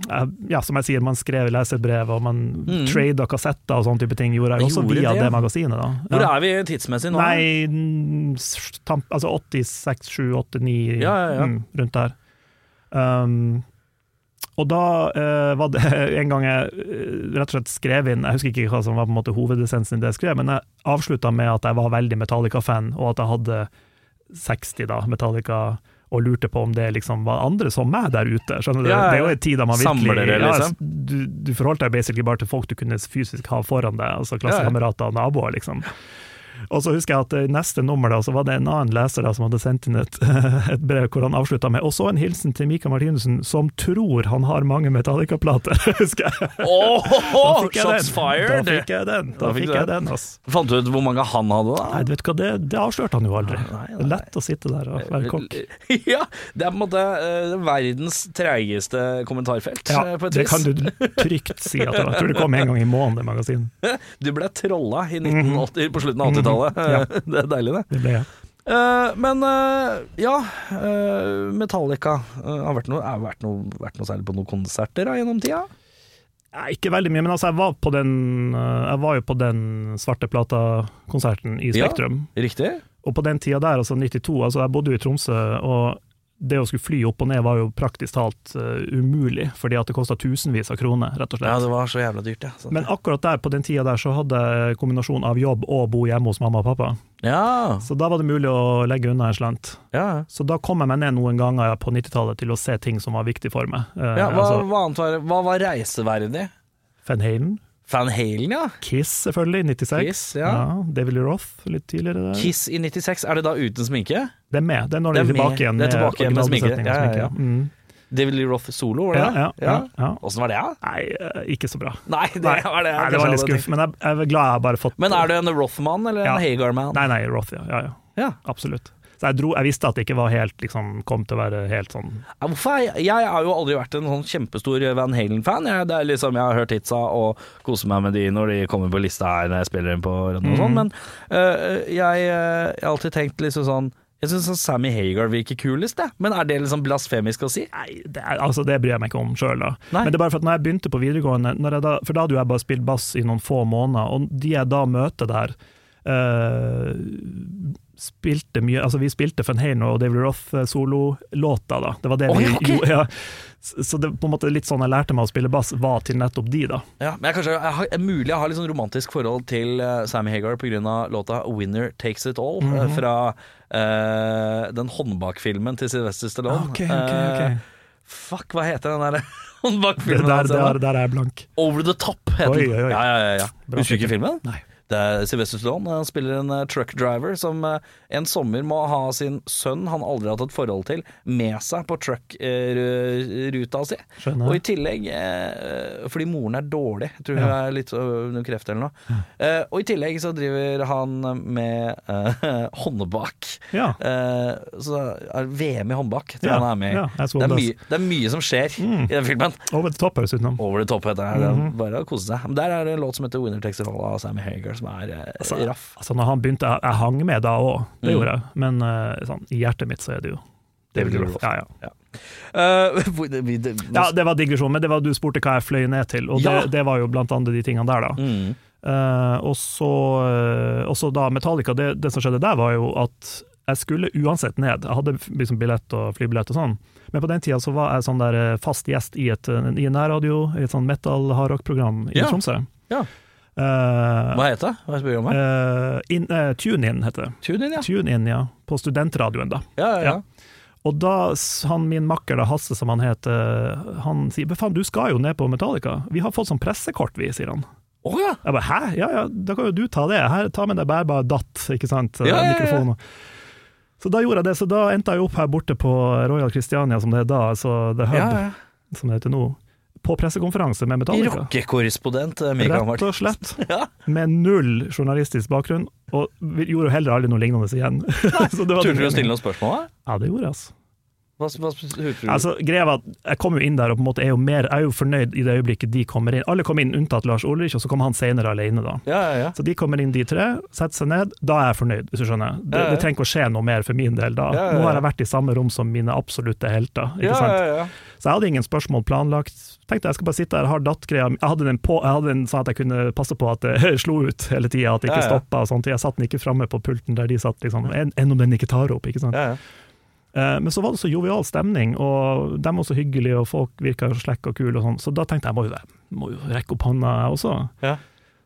eh, ja, som jeg sier, man skrev leserbrev, og man Mm. trada kassetter og sånne type ting. Gjorde jeg også Gjorde via det, det, magasinet, da. Hvor Ja. er vi tidsmessig nå? Nei, tam, altså 86, 7, 8, 9, Ja, ja, ja. Mm, rundt der. Um, og da eh, var det en gang jeg eh, rett og slett skrev inn Jeg husker ikke hva som var på en måte hovedessensen i det jeg skrev, men jeg avslutta med at jeg var veldig Metallica-fan, og at jeg hadde 60 da, Metallica, og lurte på om det liksom var andre som meg der ute. Skjønner du? Ja, ja, Det er jo en tid da man virkelig det, liksom. ja, du, du forholdt deg basically bare til folk du kunne fysisk ha foran deg, altså klassekamerater og naboer, liksom. Og så husker jeg at i neste nummer da, så var det en annen leser da, som hadde sendt inn et, et brev hvor han avslutta med Og så en hilsen til Mika Martinussen, som tror han har mange Metallica-plater, husker jeg. Oh, Da fikk jeg shots den. fired! Da fikk jeg den. Da Da fikk jeg den. ass. Fant du ut hvor mange han hadde, da? Nei, vet du hva, det, det avslørte han jo aldri. Nei, nei, Det er lett å sitte der og være kokk. Ja, det er på en måte uh, verdens treigeste kommentarfelt. Ja, eh, på et det kan du trygt si at det var. Jeg tror det kom en gang i måneden, det magasinet. Du ble trolla i 1980, på slutten av 80-tallet. Mhm. Ja. Det er deilig, det. Det ble jeg. Uh, men uh, ja, uh, Metallica eh, har vært noe, har vært noe, vært noe særlig på noen konserter da, gjennom tida? Nei, ikke veldig mye, men altså, jeg var, på den, eh, jeg var jo på den Svarte Plata-konserten i Ja. Spektrum. Riktig? Og på den tida der, altså 92, altså jeg bodde jo i Tromsø, og det å skulle fly opp og ned var jo praktisk talt uh, umulig, fordi at det kosta tusenvis av kroner, rett og Ja, det var så jævla dyrt, ja. Sånn. Men akkurat der, på den tida der, så hadde jeg kombinasjon av jobb og bo hjemme hos mamma og pappa. ja, Så da var det mulig å legge unna en slant. ja. Så da kom jeg meg ned noen ganger på 90-tallet til å se ting som var viktig for meg. Uh, ja hva, altså, hva var, hva var reiseverdig? Van Halen, Van Halen, ja. Kiss selvfølgelig, i 96. Kiss, ja. David Lee Roth litt tidligere. Kiss i 96, er det da uten sminke? Det er med, det er når de er tilbake igjen Det er tilbake igjen med sminke. Ja, ja, ja. Mm. David Lee Roth solo, var det Ja, ja, ja, ja. Åssen var det, da? Nei, eh, ikke så bra. Nei, det var det. Nei, det var litt skuff, men jeg, jeg er glad jeg har bare fått Men er du en Roth-mann eller Ja. en Hagar-mann? Nei, nei, Roth, ja. ja, ja. Ja. Absolutt. Så jeg, dro, jeg visste at det ikke var helt liksom, kom til å være helt sånn Ja, Jeg, jeg har jo aldri vært en sånn kjempestor Van Halen-fan. Jeg, det er liksom, jeg har hørt hitsa og koser meg med de når de kommer på lista her når jeg spiller inn på radio og sånn, mm. men øh, jeg, har alltid tenkt liksom sånn Jeg syns Sammy Hagar virker kulest, det. Men er det liksom blasfemisk å si? Nei, det, er, altså, det bryr jeg meg ikke om sjøl, da. Nei. Men det er bare for at når jeg begynte på videregående, da, for da hadde jo jeg bare spilt bass i noen få måneder, og de jeg da møter der eh, spilte mye, altså Vi spilte Van og David Roth-sololåter, da. Det var det oh, vi ja, ok. gjorde. Ja. Så det på en måte litt sånn jeg lærte meg å spille bass, var til nettopp de, da. Ja, men jeg kanskje, jeg har, er mulig jeg har litt sånn romantisk forhold til uh, Sammy Hagar pga. låta 'Winner Takes It All' mm -hmm. fra uh, den håndbakfilmen til Sylvester Stallone. Okay, okay, okay. Eh, fuck, hva heter den der Det håndbakfilmen? der, der, der er jeg blank. Over the Top heter den. Ja, ja, ja, ja. Husker du ikke filmen? Nei. Det er Sylvester Stallone. Han spiller en eh, truck driver som eh, en sommer må ha sin sønn han aldri har hatt et forhold til, med seg på truck-ruta si. Skjønner. Og i tillegg, eh, fordi moren er dårlig, jeg tror hun Ja. er litt under kreft eller noe. Ja. og i tillegg så driver han med uh, håndbak. Ja. Uh, så er VM i håndbak tror jeg han er med i. det, er det. mye, det er mye som skjer Mm. i den filmen. Over the top som. Over the top heter det. Er Mhm. Bare å kose seg. Men der er det en låt som heter 'Winner Takes It All' av Sammy Hagar, som er eh, Altså, raff. Altså, når han begynte, jeg, jeg hang med da òg, det Mm. gjorde jeg, men eh, sånn, i hjertet mitt så er det jo David. Roth. Ja, ja. Vi- det- ja, det var digresjon, men det var du spurte hva jeg fløy ned til, og Ja. det, det var jo blant annet de tingene der, da. Mm. Uh, og så da Metallica, det, det som skjedde der var jo at jeg skulle uansett ned. Jeg hadde liksom billett og flybillett og sånn, men på den tida så var jeg sånn der fast gjest i et, i en nærradio, i et sånn metal-hardrock-program i Ja. Tromsø. Ja. Eh, Hva heter det? Hva er programmet? Uh, in, uh, Tune In heter det. Tune in, ja. Tune In, ja. På studentradioen, da. Ja, ja, ja. Og da han min makker, da, Hasse som han heter, han sier "Men faen, du skal jo ned på Metallica. Vi har fått sånn pressekort, vi, sier han. Oh, ja! Jeg bare hæ, ja ja, da kan jo du ta det. Her, ta med deg bærbar datt, ikke sant. Ja, ja, ja. Mikrofon. Så da gjorde jeg det, så da endte jeg opp her borte på Royal Christiania, som det er da, altså The Hub, som det heter nå, på pressekonferanse med Metallica. Rockekorrespondent eh, Mikael Rett og slett. Ja. Med null journalistisk bakgrunn, og vi gjorde jo heller aldri noe lignende igjen. Nei, Turte du å stille noen spørsmål? da? Ja, det gjorde jeg, altså. Hva, hva? Altså, greia var at Jeg kom jo inn der og på en måte er jo mer Jeg er jo fornøyd i det øyeblikket de kommer inn. Alle kom inn unntatt Lars Ulrich, og så kom han senere alene, da. ja, ja, ja. Så de kommer inn, de tre, setter seg ned. Da er jeg fornøyd, hvis du skjønner. Det, Ja, ja. det trenger ikke å skje noe mer for min del da. Ja, ja, ja. Nå har jeg vært i samme rom som mine absolutte helter. Ikke sant? ja, ja. Så jeg hadde ingen spørsmål planlagt. Tenkte jeg skal bare sitte her, har datt-greia. Jeg hadde den på, jeg hadde den sånn at jeg kunne passe på at det slo ut hele tida, at det ikke Ja, ja. stoppa og sånt. Jeg satt den ikke framme på pulten der de satt, liksom. Enn enn om den ikke tar opp, ikke sant. Eh, Men så var det så jovial stemning, og de var så hyggelige, og folk virka slekke og kule og sånn, så da tenkte jeg må jo, må jo rekke opp hånda jeg også. Ja.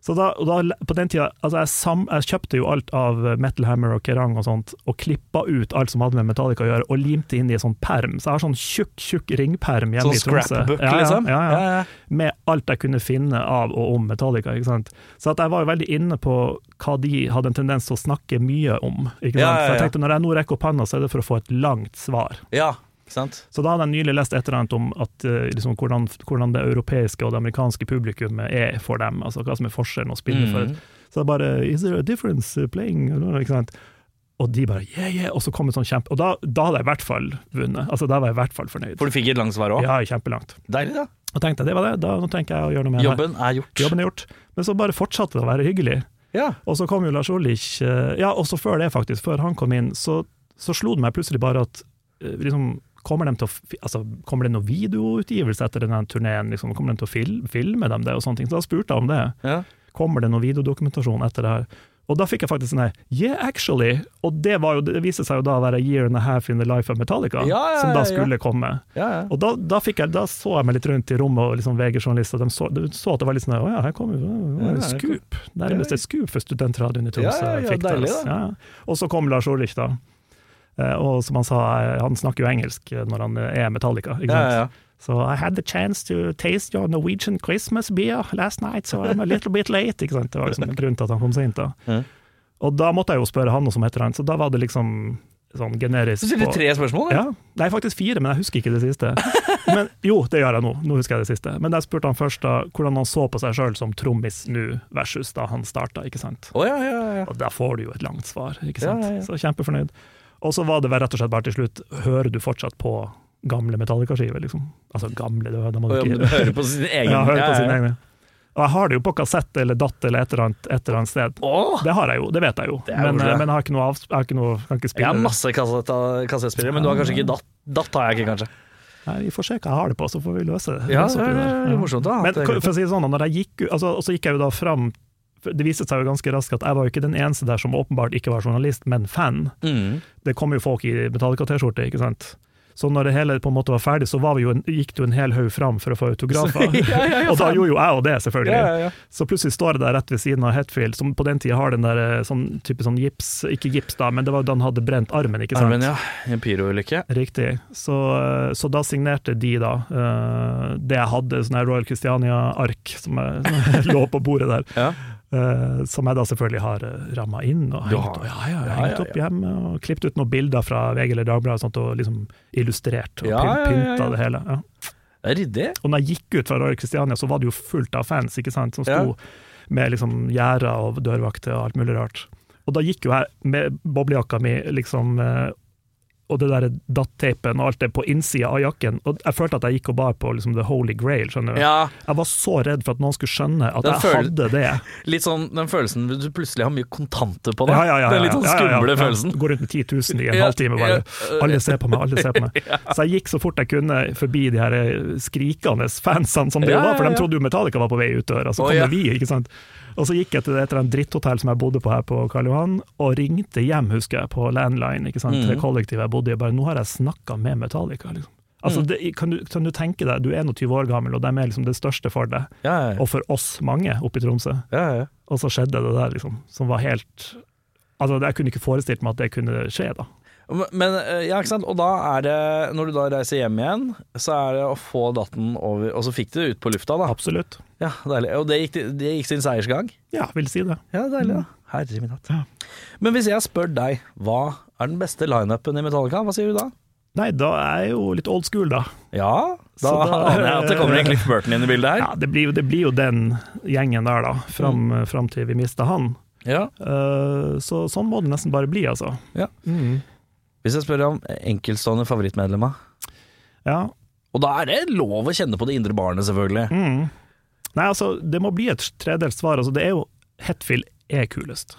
Så da, da, på den tida, altså jeg, sam, jeg kjøpte jo alt av Metal Hammer og Kerrang og sånt, og klippa ut alt som hadde med Metallica å gjøre, og limte inn i en sånn perm. Så jeg har sånn tjukk, tjukk ringperm hjemme Sånn i Tromsø. scrapbook, Ja, ja, liksom? Ja, ja, Ja, ja. Med alt jeg kunne finne av og om Metallica. ikke sant? Så jeg var jo veldig inne på hva de hadde en tendens til å snakke mye om. ikke sant? Ja, ja, Så jeg ja. tenkte når jeg nå rekker opp hånda, så er det for å få et langt svar. ja? Så da hadde jeg nylig lest et eller annet om at, eh, liksom, hvordan, hvordan det europeiske og det amerikanske publikummet er for dem. Altså hva som er forskjellen å spille for. Mhm. Så er bare Is there a difference uh, playing? Ikke sant? Og de bare yeah, yeah, og så kom det sånn kjempe... Og da, da hadde jeg i hvert fall vunnet. Altså Da var jeg i hvert fall fornøyd. For du fikk et langt svar òg? Ja, kjempelangt. Deilig, da. Og tenkte jeg det var det, da nå tenker jeg å gjøre noe med det. Jobben er gjort. Jobben er gjort. Men så bare fortsatte det å være hyggelig. Ja. Og så kom jo Lars Ulrich eh, Ja, også før det, faktisk. Før han kom inn, så, så slo det meg plutselig bare at eh, liksom, Kommer, de å, altså, kommer det noen videoutgivelse etter denne turneen? Liksom? Kommer de til å fil, filme dem det? og sånne ting? Så da spurte jeg om det. Ja. Kommer det noen videodokumentasjon etter det her? Og da fikk jeg faktisk sånn her Yeah, actually! Og det, var jo, det viste seg jo da å være year and a half in the life of Metallica, Ja, ja, som da skulle komme. Ja, ja. Og da, da, jeg, da så jeg meg litt rundt i rommet og liksom VG-journalister, de så, de så at det var litt sånn Å ja, her kommer en ja, scoop. Nærmest et scoop for studentradioen i Tromsø. Ja, ja, ja, deilig, altså. da. Og så kom Lars Ulrich, da. Eh, Og som han sa, eh, han snakker jo engelsk når han eh, er Metallica. Ikke sant? ja, ja. So I had the chance to taste your Norwegian Christmas beer last night, so I'm a little bit late. Ikke sant? Det var liksom grunnen til at han kom sent. da. Ja. Og da måtte jeg jo spørre han noe som heter han, så da var det liksom sånn generisk Du stilte tre spørsmål? ja, Nei, faktisk fire, men jeg husker ikke det siste. Men Jo, det gjør jeg nå. Nå husker jeg det siste. Men jeg spurte han først da hvordan han så på seg sjøl som trommis nå, versus da han starta, ikke sant. Oh, ja, ja, ja. Og da får du jo et langt svar, ikke sant. Så kjempefornøyd. Og så var det rett og slett bare til slutt, hører du fortsatt på gamle Metallica-skiver, liksom? Altså gamle, det da må ja, du ikke du hører på sin egen Ja, hører på sin egen. Og jeg har det jo på kassett eller datt eller et eller annet, et eller annet sted. Åh! Det har jeg jo, det vet jeg jo. Er Men, men jeg har ikke noe, jeg har ikke noe kan ikke Jeg har masse kassett- kassettspillere, men du har kanskje ikke datt? Datt har jeg ikke, kanskje. Nei, vi får se hva jeg har det på, så får vi løse det. Ja, det opp det er morsomt da. Men er for å si det sånn, når jeg gikk altså, så gikk jeg jo da fram Det viste seg jo ganske raskt at jeg var jo ikke den eneste der som åpenbart ikke var journalist, men fan. Mm. Det kom jo folk i Metallica-T-skjorte, ikke sant. Så når det hele på en måte var ferdig, så var vi jo en, gikk det jo en hel haug fram for å få autografer. Ja, ja, ja, og da gjorde jo jeg og det, selvfølgelig. Ja, ja, ja. Så plutselig står jeg der rett ved siden av Hetfield, som på den tida har den der eh, sånn type sånn gips, ikke gips da, men det var jo da han hadde brent armen, ikke sant. Armen, ja. En pyroulykke. Riktig. Så, så da signerte de da eh, det jeg hadde, sånn her Royal Christiania-ark som jeg, lå på bordet der. Eh, som jeg da selvfølgelig har uh, ramma inn og hengt, og, ja, ja, ja, hengt opp hjemme. Og klippet ut noen bilder fra VG eller Dagbladet og sånt, og liksom illustrert og pynta det hele. Ja. Det er ryddig. Og når jeg gikk ut fra Royal Christiania, så var det jo fullt av fans ikke sant, som sto med liksom gjerder og dørvakter og alt mulig rart. Og da gikk jo jeg med boblejakka mi liksom eh, og det der datt-teipen og alt det på innsida av jakken. Og jeg følte at jeg gikk og bar på liksom the holy grail, skjønner du. Ja, Jeg var så redd for at noen skulle skjønne at Den jeg føl- hadde det. litt sånn den følelsen du plutselig har mye kontanter på deg. Ja, ja, ja, Den litt sånn skumle følelsen. Går rundt med 10 000 i en halvtime bare. Alle ser på meg, alle ser på meg. Så jeg gikk så fort jeg kunne forbi de her eh, skrikende fansene som det var, for de trodde jo Metallica var på vei ut døra, så kom det vi, ikke sant. Og så gikk jeg til et eller annet dritthotell som jeg bodde på her på Karl Johan, og ringte hjem, husker jeg, på landline, ikke sant, mm. til kollektivet jeg bodde i, og bare nå har jeg snakka med Metallica, liksom. Altså, Mm. det, kan, du, kan du tenke deg, du er 21 år gammel, og de er liksom det største for deg, Ja, ja, og for oss mange oppe i Tromsø. ja, ja. Og så skjedde det der, liksom, som var helt Altså, jeg kunne ikke forestilt meg at det kunne skje, da. Men- eh, ja, ikke sant? Og da er det, når du da reiser hjem igjen, så er det å få datten over Og så fikk du det ut på lufta, da. Absolutt. Ja, deilig. Og det gikk, det gikk sin seiersgang? Ja, vil si det. Ja, deilig. da. Herre min hatt. Ja. Men hvis jeg spør deg, hva er den beste lineupen i Metallica, hva sier du da? Nei, da er jeg jo litt old school, da. Ja, da, da- aner jeg at det kommer en Cliff Burton inn i bildet her. Ja, det blir, det blir jo den gjengen der, da. Fram, fram til vi mister han. Ja. Uh, så sånn må det nesten bare bli, altså. Ja. Mm. Hvis jeg spør om enkeltstående favorittmedlemmer, Ja. og da er det lov å kjenne på det indre barnet, selvfølgelig. Mm. Nei, altså, det må bli et tredelt svar. Altså, det er jo Hetfield er kulest.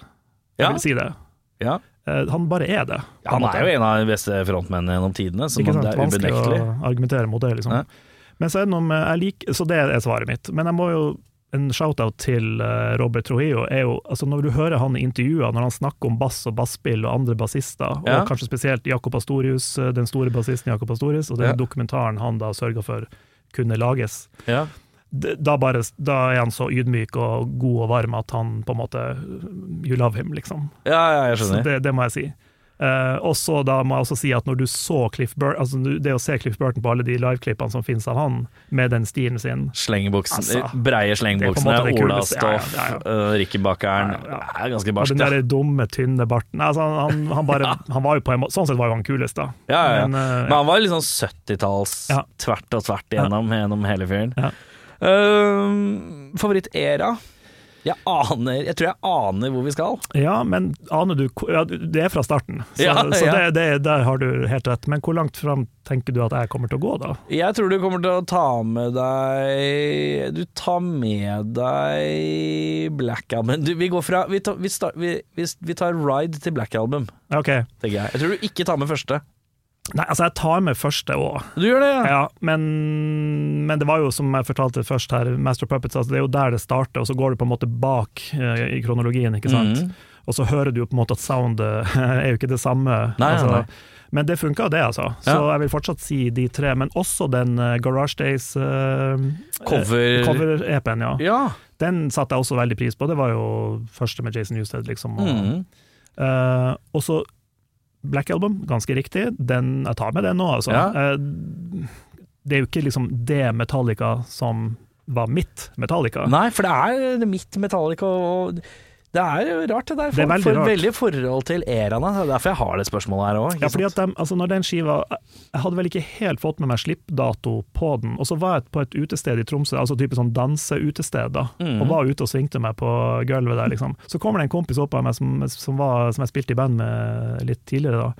Jeg Ja. vil si det. Ja. Eh, han bare er det. Ja, han er jo en av de beste frontmennene gjennom tidene, så det er Vanskelig å argumentere mot det, liksom. Ja. Men så er det noe med jeg liker, Så det er svaret mitt. Men jeg må jo en shout-out til eh, Robert Trujillo. er jo, altså Når du hører han i intervjuer, når han snakker om bass og basspill og andre bassister, Ja. og kanskje spesielt Jakob Astorius, eh, den store bassisten Jakob Astorius, og den Ja. dokumentaren han da sørga for kunne lages, Ja. da, bare, da er han så ydmyk og god og varm at han på en måte You love him, liksom. ja, ja, jeg skjønner. det, det må jeg si. Eh, og så da må jeg også si at når du så Cliff Burton, altså det å se Cliff Burton på alle de liveklippene som finnes av han, med den stilen sin Slengebuksen, Altså, breie det er på en slengebuksene, måte det kuleste. olastoff, Ja, ja, uh, Rikkenbakkeren Ja, ja. ganske Og barskt. den der dumme, tynne barten. Altså, han, han, han, bare, han var jo på en måte Sånn sett var jo han kulest, da. Ja, ja, ja. Men, uh, Men han var litt sånn 70-talls, Ja. tvert og tvert igjennom, gjennom hele fyren. Ja. Uh, Favorittera? Jeg aner Jeg tror jeg aner hvor vi skal. ja, men aner du ja, Det er fra starten, så, Ja, så det, det, der har du helt rett. Men hvor langt fram tenker du at jeg kommer til å gå, da? Jeg tror du kommer til å ta med deg Du tar med deg Black Album. Du, vi går fra Vi tar, vi, start, vi, vi, tar Ride til Black Album, Ok. tenker jeg. Jeg tror du ikke tar med første. Nei, altså, jeg tar med første òg. Du gjør det, ja? Ja, men, men det var jo som jeg fortalte først her, Master of Puppets, altså det er jo der det starter, og så går du på en måte bak uh, i kronologien, ikke sant? Mm. Og så hører du jo på en måte at soundet er jo ikke det samme. Nei, altså, nei. Men det funka, det, altså. Så Ja. jeg vil fortsatt si de tre, men også den uh, Garage Days uh, Cover- cover-EP-en, ja. Ja. Den satte jeg også veldig pris på. Det var jo første med Jason Newsted, liksom. Og, mm. uh, og så Black Album, ganske riktig. Den, jeg tar med den nå, altså. Ja. Eh, det er jo ikke liksom det Metallica som var mitt Metallica. Nei, for det er mitt Metallica og Det er jo rart, det der. For, Det er veldig for rart. veldig forhold til eraene. Det er derfor jeg har det spørsmålet her òg. Ja, fordi at dem- altså når den skiva Jeg hadde vel ikke helt fått med meg slippdato på den, og så var jeg på et utested i Tromsø, altså type sånn danseutested, da, Mm. og var ute og svingte meg på gulvet der, liksom. Så kommer det en kompis opp av meg som, som, var, som jeg spilte i band med litt tidligere, da.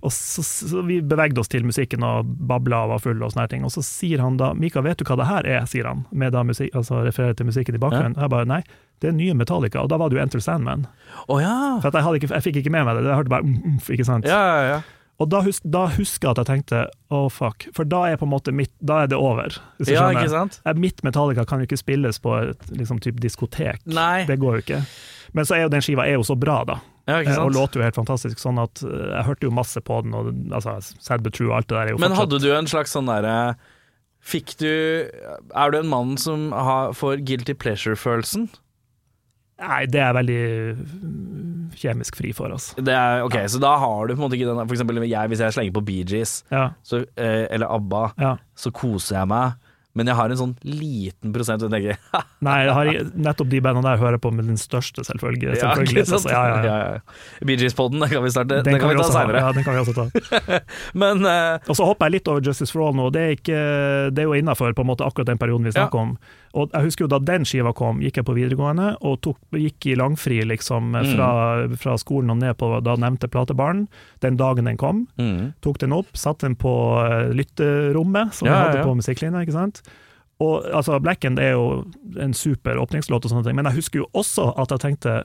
Og så, så Vi bevegde oss til musikken og babla og var fulle og sånne her ting. Og så sier han da 'Mika, vet du hva det her er?' sier han, med da musik, altså refererer til musikken i bakgrunnen. Jeg bare 'nei, det er nye Metallica', og da var det jo Enter Sandman. Oh, ja. For jeg, ikke, jeg fikk ikke med meg det, jeg hørte bare umf, umf, ikke sant. Ja, ja, ja. Og da, hus da husker jeg at jeg tenkte å fuck, for da er på en mitt, da er det over. Ja skjønner. ikke sant? Mitt Metallica kan jo ikke spilles på et liksom, typ diskotek. Nei. Det går jo ikke. Men så er jo den skiva er jo så bra, da. Ja, Eh, Og låter jo helt fantastisk. Sånn at eh, jeg hørte jo masse på den, og altså, Sad but true og alt det der er jo Men fortsatt hadde du en slags sånn derre Fikk du Er du en mann som har, får guilty pleasure-følelsen? Nei, det er jeg veldig mm, kjemisk fri for, altså. Det er, ok, Så da har du på en måte ikke den For eksempel jeg, hvis jeg slenger på Bee Gees Ja, så, eh, eller ABBA, ja. så koser jeg meg. Men jeg har en sånn liten prosent og tenker Nei, jeg har, nettopp de bandene der hører på med den største selvfølge, selvfølgelig. Ja, altså, ja, ja, ja. ja. Bee Gees-podden, den kan vi starte. Den den kan vi ta seinere. Ja, den kan vi også ta. Men uh, Og så hopper jeg litt over Justice for All nå. Det er, ikke, det er jo innafor akkurat den perioden vi snakker om. Og jeg husker jo Da den skiva kom, gikk jeg på videregående og tok, gikk i langfri liksom Mm. fra, fra skolen og ned på da nevnte platebaren. Den dagen den kom. mm. Tok den opp, satte den på eh, lytterommet som Ja, vi ja, hadde ja. på musikklinja. ikke sant? Og altså, Black End er jo en super åpningslåt, og sånne ting, men jeg husker jo også at jeg tenkte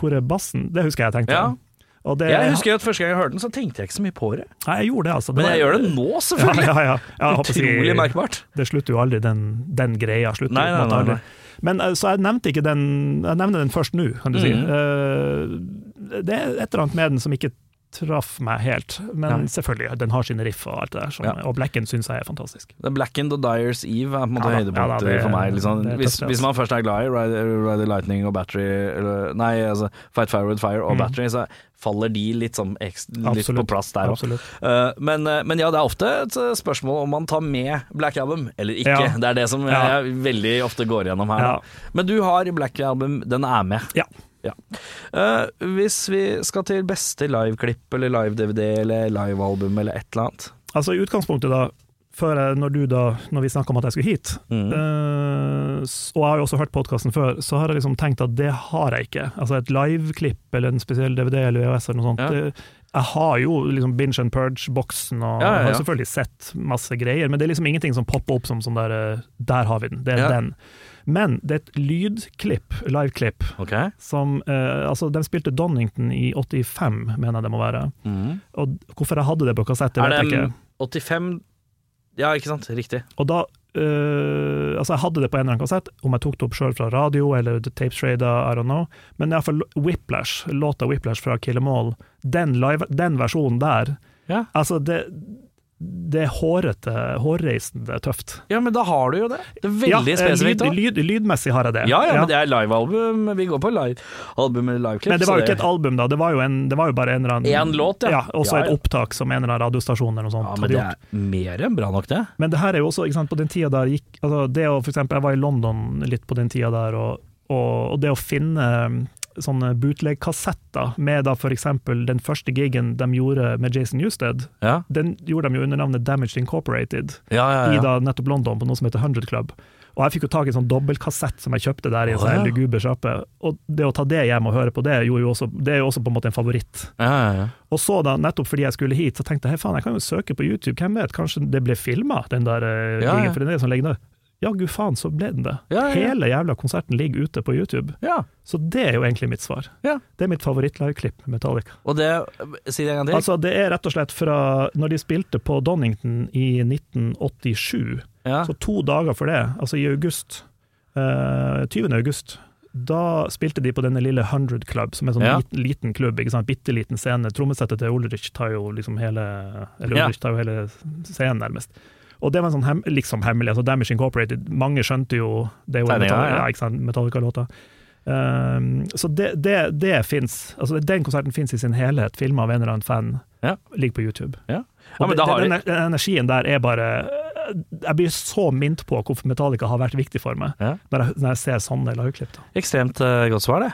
Hvor er bassen? Det husker jeg jeg tenkte. Ja. Det, Jeg husker at første gang jeg hørte den, så tenkte jeg ikke så mye på det. Nei, jeg gjorde det, altså. Men var- jeg gjør det nå, selvfølgelig. ja, ja. ja si- Utrolig merkbart. det slutter jo aldri, den, den greia. Slutter, Nei, nei, nei. Men eh, Så jeg nevnte ikke den Jeg nevner den først nå, kan du si. Mm. Uh, det er et eller annet med den som ikke traff meg helt. Men Nei. selvfølgelig, den har sine riff og alt det der. Som, Ja. Og Blacken syns jeg er fantastisk. The Blackened og Dyers Eve er på en måte Ja høydepunktet ja for meg. Liksom. Hvis, hvis man først er glad i Ride, Ride Lightning og Battery eller, Nei, altså Fight Fire with Fire og Mm. Battery, så faller de litt, sånn, ekstra, litt på plass der òg. Absolutt. men, eh, men ja, det er ofte et eh, spørsmål om man tar med Black Album eller ikke. Ja. Det er det som Ja. jeg veldig ofte går gjennom her. Ja. Men du har Black Album, den er med. Ja. Eh, hvis vi skal til beste liveklipp eller live-DVD eller livealbum eller et eller annet Altså i utgangspunktet, da, før jeg, når du da, når vi snakka om at jeg skulle hit, Mm. uh, og jeg har jo også hørt podkasten før, så har jeg liksom tenkt at det har jeg ikke. Altså et liveklipp eller en spesiell DVD eller VHS eller noe sånt. Ja. Det, jeg har jo liksom Binge and Purge-boksen, og Ja, ja, ja. har selvfølgelig sett masse greier, men det er liksom ingenting som popper opp som sånn der eh, Der har vi den, det er Ja. den. Men det er et lydklipp, liveklipp, okay. som eh, Altså, de spilte Donington i 85, mener jeg det må være. Mm. Og hvorfor jeg hadde det på kassett, det vet jeg ikke. 85 Ja, ikke sant? Riktig. Og da Uh, Altså, jeg hadde det på en eller annen kassett, om jeg tok det opp sjøl fra radio eller The Tapes Trader, I don't know. Men iallfall Whiplash, låta Whiplash fra Kill 'Em All, den, live, den versjonen der, Ja. altså det det er hårete, hårreisende tøft. Ja, men da har du jo det. Det er veldig ja, spesifikt. lyd, lyd, lydmessig har jeg det. Ja, ja, men det er livealbum. Vi går på livealbum eller liveklipp. Men det var jo ikke et album, da. Det var jo, en, det var jo bare en eller annen En låt, ja. ja. Også Ja, ja. et opptak som en eller annen radiostasjon eller noe sånt Ja, men det gjort. er mer enn bra nok, det. Men det her er jo også, ikke sant, på den tida der gikk altså det å, for eksempel, Jeg var i London litt på den tida der, og, og, og det å finne sånne bootleg-kassetter med da eksempel den første gigen de gjorde med Jason Newsted, Ja, den gjorde de jo under navnet Damaged Incorporated ja, ja. i da nettopp London, på noe som heter 100 Club. Og jeg fikk jo tak i en sånn dobbeltkassett som jeg kjøpte der i en sånn ja. luguber sjappe. Og det å ta det hjem og høre på det, også, det er jo også på en måte en favoritt. ja, ja, ja. Og så da, nettopp fordi jeg skulle hit, så tenkte jeg hei faen, jeg kan jo søke på YouTube, hvem vet, kanskje det ble filma, den der eh, Ja, for den er sånn liggende. Ja, gud faen, så ble den det. Ja, ja. Hele jævla konserten ligger ute på YouTube. ja. Så det er jo egentlig mitt svar. Ja. Det er mitt favoritt-liveklipp med Metallica. Og det Si det en gang til. Altså, det er rett og slett fra når de spilte på Donington i 1987, ja. så to dager for det, altså i august, eh, 20. august, da spilte de på denne lille 100 Club, som er en sånn Ja. liten, liten klubb, ikke sant? bitte liten scene. Trommesettet til Ulrich tar jo liksom hele Eller Ja. Tar jo hele scenen, nærmest. Og det var en sånn hem, liksom hemmelig. altså Damage Incorporated, mange skjønte jo Det er jo en Metallica, ja. ja, Metallica-låta. Um, så det, det, det fins. Altså, den konserten fins i sin helhet, filma av en eller annen fan. Ja. Ligger på YouTube. Ja. Ja, det, har den, den energien der er bare Jeg blir så minnet på hvorfor Metallica har vært viktig for meg, når, jeg, når jeg ser sånne lagklipp. Ekstremt uh, godt svar, det.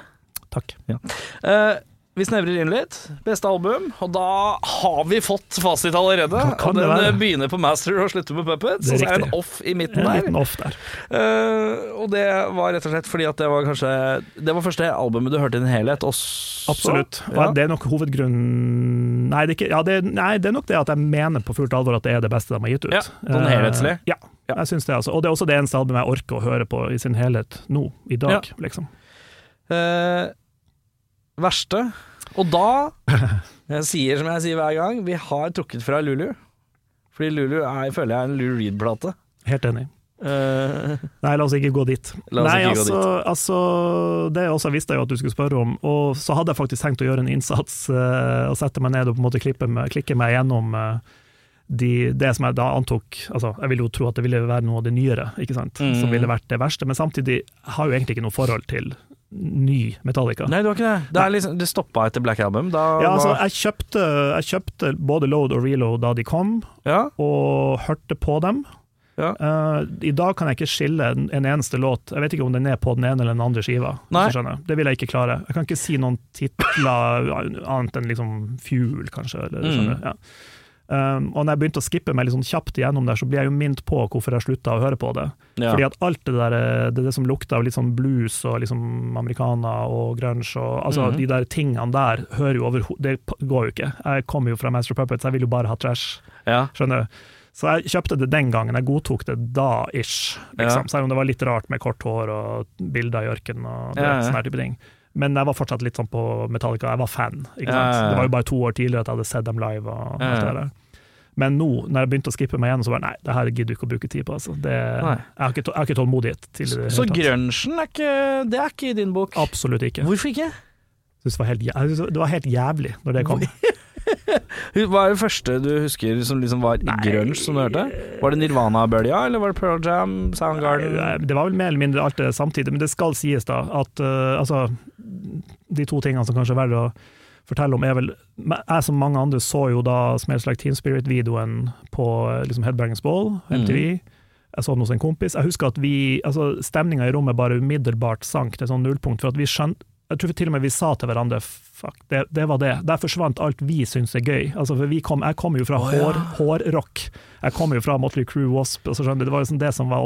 Takk. Eh, vi snevrer inn litt. Beste album, og da har vi fått fasit allerede. Kan- kan og den være? eh, begynner på Master og slutter på Puppets. Det er Og så er det en off i midten der. liten off der. Uh, og det var rett og slett fordi at det var kanskje Det var første albumet du hørte i den helhet også? Absolutt. Og Ja. det er nok hovedgrunnen nei det, er ikke, ja, det, nei, det er nok det at jeg mener på fullt alvor at det er det beste de har gitt ut. Ja, sånn helhetslige. Uh, Ja, Ja. jeg syns det. altså. Og det er også det eneste albumet jeg orker å høre på i sin helhet nå, i dag. liksom. Eh, verste. Og da Jeg sier som jeg sier hver gang, vi har trukket fra Lulu. Fordi Lulu er, føler jeg er en Lou Reed-plate. Helt enig. Uh, Nei, la oss ikke gå dit. Nei, altså, gå altså, altså Det også visste jeg jo at du skulle spørre om, og så hadde jeg faktisk tenkt å gjøre en innsats uh, og sette meg ned og på en måte meg, klikke meg gjennom uh, de, det som jeg da antok altså Jeg ville jo tro at det ville være noe av det nyere, ikke sant? Mm. som ville vært det verste, men samtidig har jeg jo egentlig ikke noe forhold til ny Metallica. nei, det var ikke det. Det, liksom, det stoppa etter Black Album. Da Ja, altså, jeg kjøpte, jeg kjøpte både Load og Reload da de kom, ja, og hørte på dem. Ja. Uh, I dag kan jeg ikke skille en, en eneste låt. Jeg vet ikke om den er på den ene eller den andre skiva. Det vil jeg ikke klare. Jeg kan ikke si noen titler annet enn liksom Fuel, kanskje. Eller, Mm. ja. Um, og når jeg begynte å skippe meg litt sånn kjapt igjennom der, så blir jeg jo minnet på hvorfor jeg slutta å høre på det. ja. Fordi at alt det der, det, er det som lukter av litt sånn blues og liksom americana og grunge og altså Mhm. de der tingene der hører jo over Det går jo ikke. Jeg kommer jo fra Master Puppets, jeg vil jo bare ha trash. ja. Skjønner du? Så jeg kjøpte det den gangen, jeg godtok det da-ish. Liksom. Selv om det var litt rart med kort hår og bilder i ørkenen og du Ja, ja. sånne type ting. Men jeg var fortsatt litt sånn på Metallica, jeg var fan. Ikke sant? ja, ja. Det var jo bare to år tidligere at jeg hadde sett dem live. og Ja, alt det der. Men nå, når jeg begynte å skippe meg igjen, så var det nei, det her gidder du ikke å bruke tid på. Altså. Det, jeg, har ikke, jeg har ikke tålmodighet til det. Så grunchen er ikke Det er ikke i din bok? Absolutt ikke. Hvorfor ikke? Det, var helt, det var helt jævlig når det kom. Hva er det første du husker som liksom var grunge, som du hørte? Var det Nirvana-bølja, eller var det Pearl Jam, Soundgarden? Nei, Det var vel mer eller mindre alt det samtidig, men det skal sies da at uh, altså, de to tingene som kanskje er verre å fortelle om, er vel Jeg som mange andre så jo da Smells Like Teen Spirit-videoen på liksom Headbangers Ball, MTV. Jeg så den hos en kompis. Jeg husker at vi, altså Stemninga i rommet bare umiddelbart sank til sånn nullpunkt, for at vi skjønte jeg tror til og med vi sa til hverandre fuck, det, det var det. Der forsvant alt vi syns er gøy. Altså, for vi kom, jeg kommer jo fra Å, ja. hår, hårrock. Jeg kommer jo fra Motley Crew Wasp. Altså, det var sånn det som var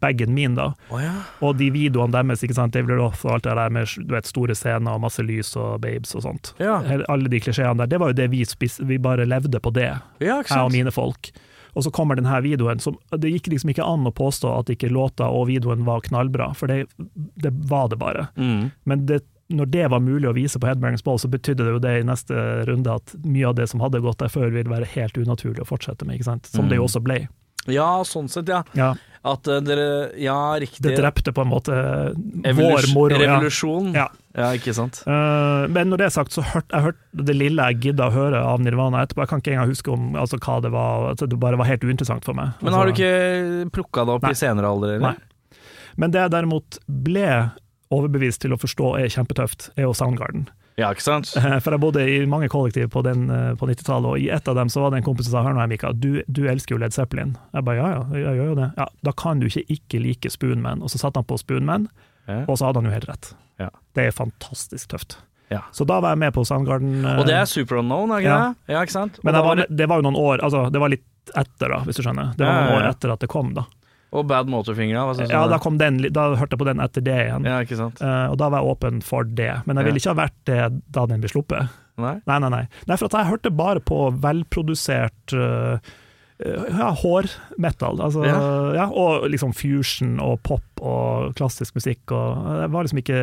80-tallsbagen min, da. Oh, ja. Og de videoene deres, ikke sant, David Roth og alt det der med du vet, store scener og masse lys og babes og sånt. Ja. Alle de klisjeene der, det var jo det vi spiste, vi bare levde på det, ja, jeg og mine folk. Og så kommer denne videoen, som det gikk liksom ikke an å påstå at ikke låta og videoen var knallbra, for det, det var det bare. Mm. Men det, når det var mulig å vise på Headbangers Ball, så betydde det jo det i neste runde at mye av det som hadde gått der før, ville være helt unaturlig å fortsette med, ikke sant? som Mm. det jo også ble. Ja, sånn sett, ja. Ja, At eh, dere Ja, riktig. det drepte på en måte Evolus- vår moro. Revolusjon. Ja. ja, ikke sant. Uh, men når det er sagt, så hørte jeg hørt det lille jeg gidda å høre av Nirvana etterpå. Jeg kan ikke engang huske om altså, hva det var. Altså, det bare var helt uinteressant for meg. Men har du Altså, ikke plukka det opp Nei. i senere alder, eller? Nei. Men det jeg derimot ble overbevist til å forstå er kjempetøft, er jo Soundgarden. Ja, ikke sant? Eh, For jeg bodde i mange kollektiv på, den, eh, på 90-tallet, og i et av dem så var det en kompis som sa hør nå, Mika, du, du elsker jo Led Zeppelin. Jeg bare ja, ja, jeg gjør jo det. Ja, da kan du ikke ikke like Spoonman. Og så satte han på Spoonman, Ja. og så hadde han jo helt rett. Ja. Det er fantastisk tøft. Ja. Så da var jeg med på Soundgarden. eh, Og det er super unknown, ikke Ja. det? Ja, ikke sant? Men og, var, det, var jo noen år, altså det var litt etter, da, hvis du skjønner. Det var noen år etter at det kom, da. Og Bad synes Ja, da, kom den, da hørte jeg på den etter det igjen. Ja, ikke sant? Uh, og da var jeg åpen for det. Men jeg ville ikke ha vært det da den ble sluppet. Nei? Nei, nei, nei. nei for jeg hørte bare på velprodusert uh, ja, hårmetal. Altså, ja. Ja. og liksom fusion og pop og klassisk musikk. Og det var liksom ikke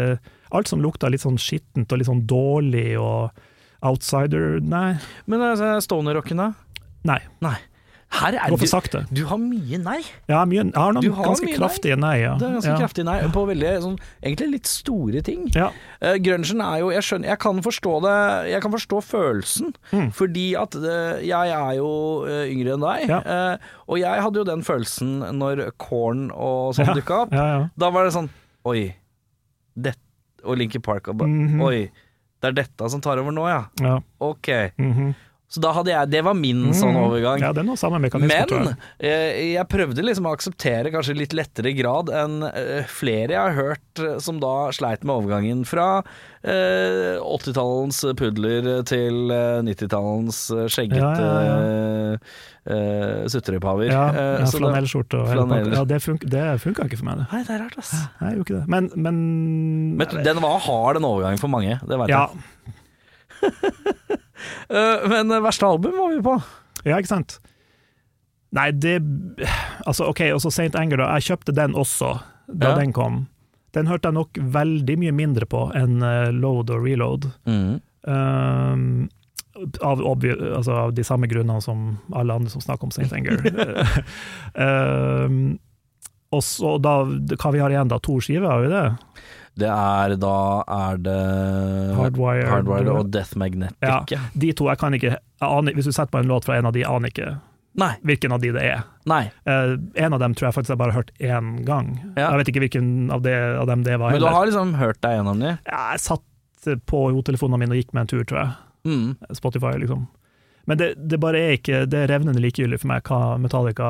Alt som lukta litt sånn skittent og litt sånn dårlig og outsider Nei. Men altså, stoner-rocken, da? nei. Nei. Her er Gå for du, har mye nei. Har, mye, jeg har noen har ganske kraftige nei. kraftige nei, ja. Det er ganske ja. kraftig nei på veldig sånn Egentlig litt store ting. Ja. Uh, grunchen er jo Jeg skjønner Jeg kan forstå det Jeg kan forstå følelsen, Mm. fordi at uh, jeg er jo uh, yngre enn deg. Ja. eh, og jeg hadde jo den følelsen når Corn og sånn Ja. dukka opp. Ja, ja. Da var det sånn Oi. Det, og Linky Park og ba, -hmm. Oi. Det er dette som tar over nå, ja. ja. Ok. mhm. Så da hadde jeg Det var min sånn Mhm. overgang. Ja, er noe samme mekanisme, Men jeg. eh, jeg prøvde liksom å akseptere kanskje litt lettere grad enn eh, flere jeg har hørt eh, som da sleit med overgangen fra eh, 80-tallens pudler til eh, 90-tallens eh, skjeggete Ja, ja, ja. sutrepaver. Ja, ja, flanellskjorte og Flanell. Ja, det, fun det funka ikke for meg, det. Nei, det er rart, ass. Nei, jeg gjorde ikke det. Men, men, Men den var hard, den overgangen, for mange. Det veit ja, jeg. Eh, men eh, verste album var vi på. ja, ikke sant? Nei, det Altså, OK, også St. Anger, da. Jeg kjøpte den også da Ja. den kom. Den hørte jeg nok veldig mye mindre på enn eh, Load og Reload. Um, av, altså, av de samme grunnene som alle andre som snakker om St. Anger. um, og så da, hva vi har igjen da, to skiver, har vi det? Det er da er det Hardwired. Hardwired og Death Magnetic. Ja. De to, jeg kan ikke jeg Hvis du setter på en låt fra en av de, jeg aner ikke Nei. hvilken av de det er. nei. Uh, en av dem tror jeg faktisk jeg bare har hørt én gang. Ja. Jeg vet ikke hvilken av, det, av dem det var Men du heller. har liksom hørt deg gjennom de? Jeg satt på hodetelefonene mine og gikk med en tur, tror jeg. Mm. Spotify, liksom. Men det, det bare er ikke Det er revnende likegyldig for meg hva Metallica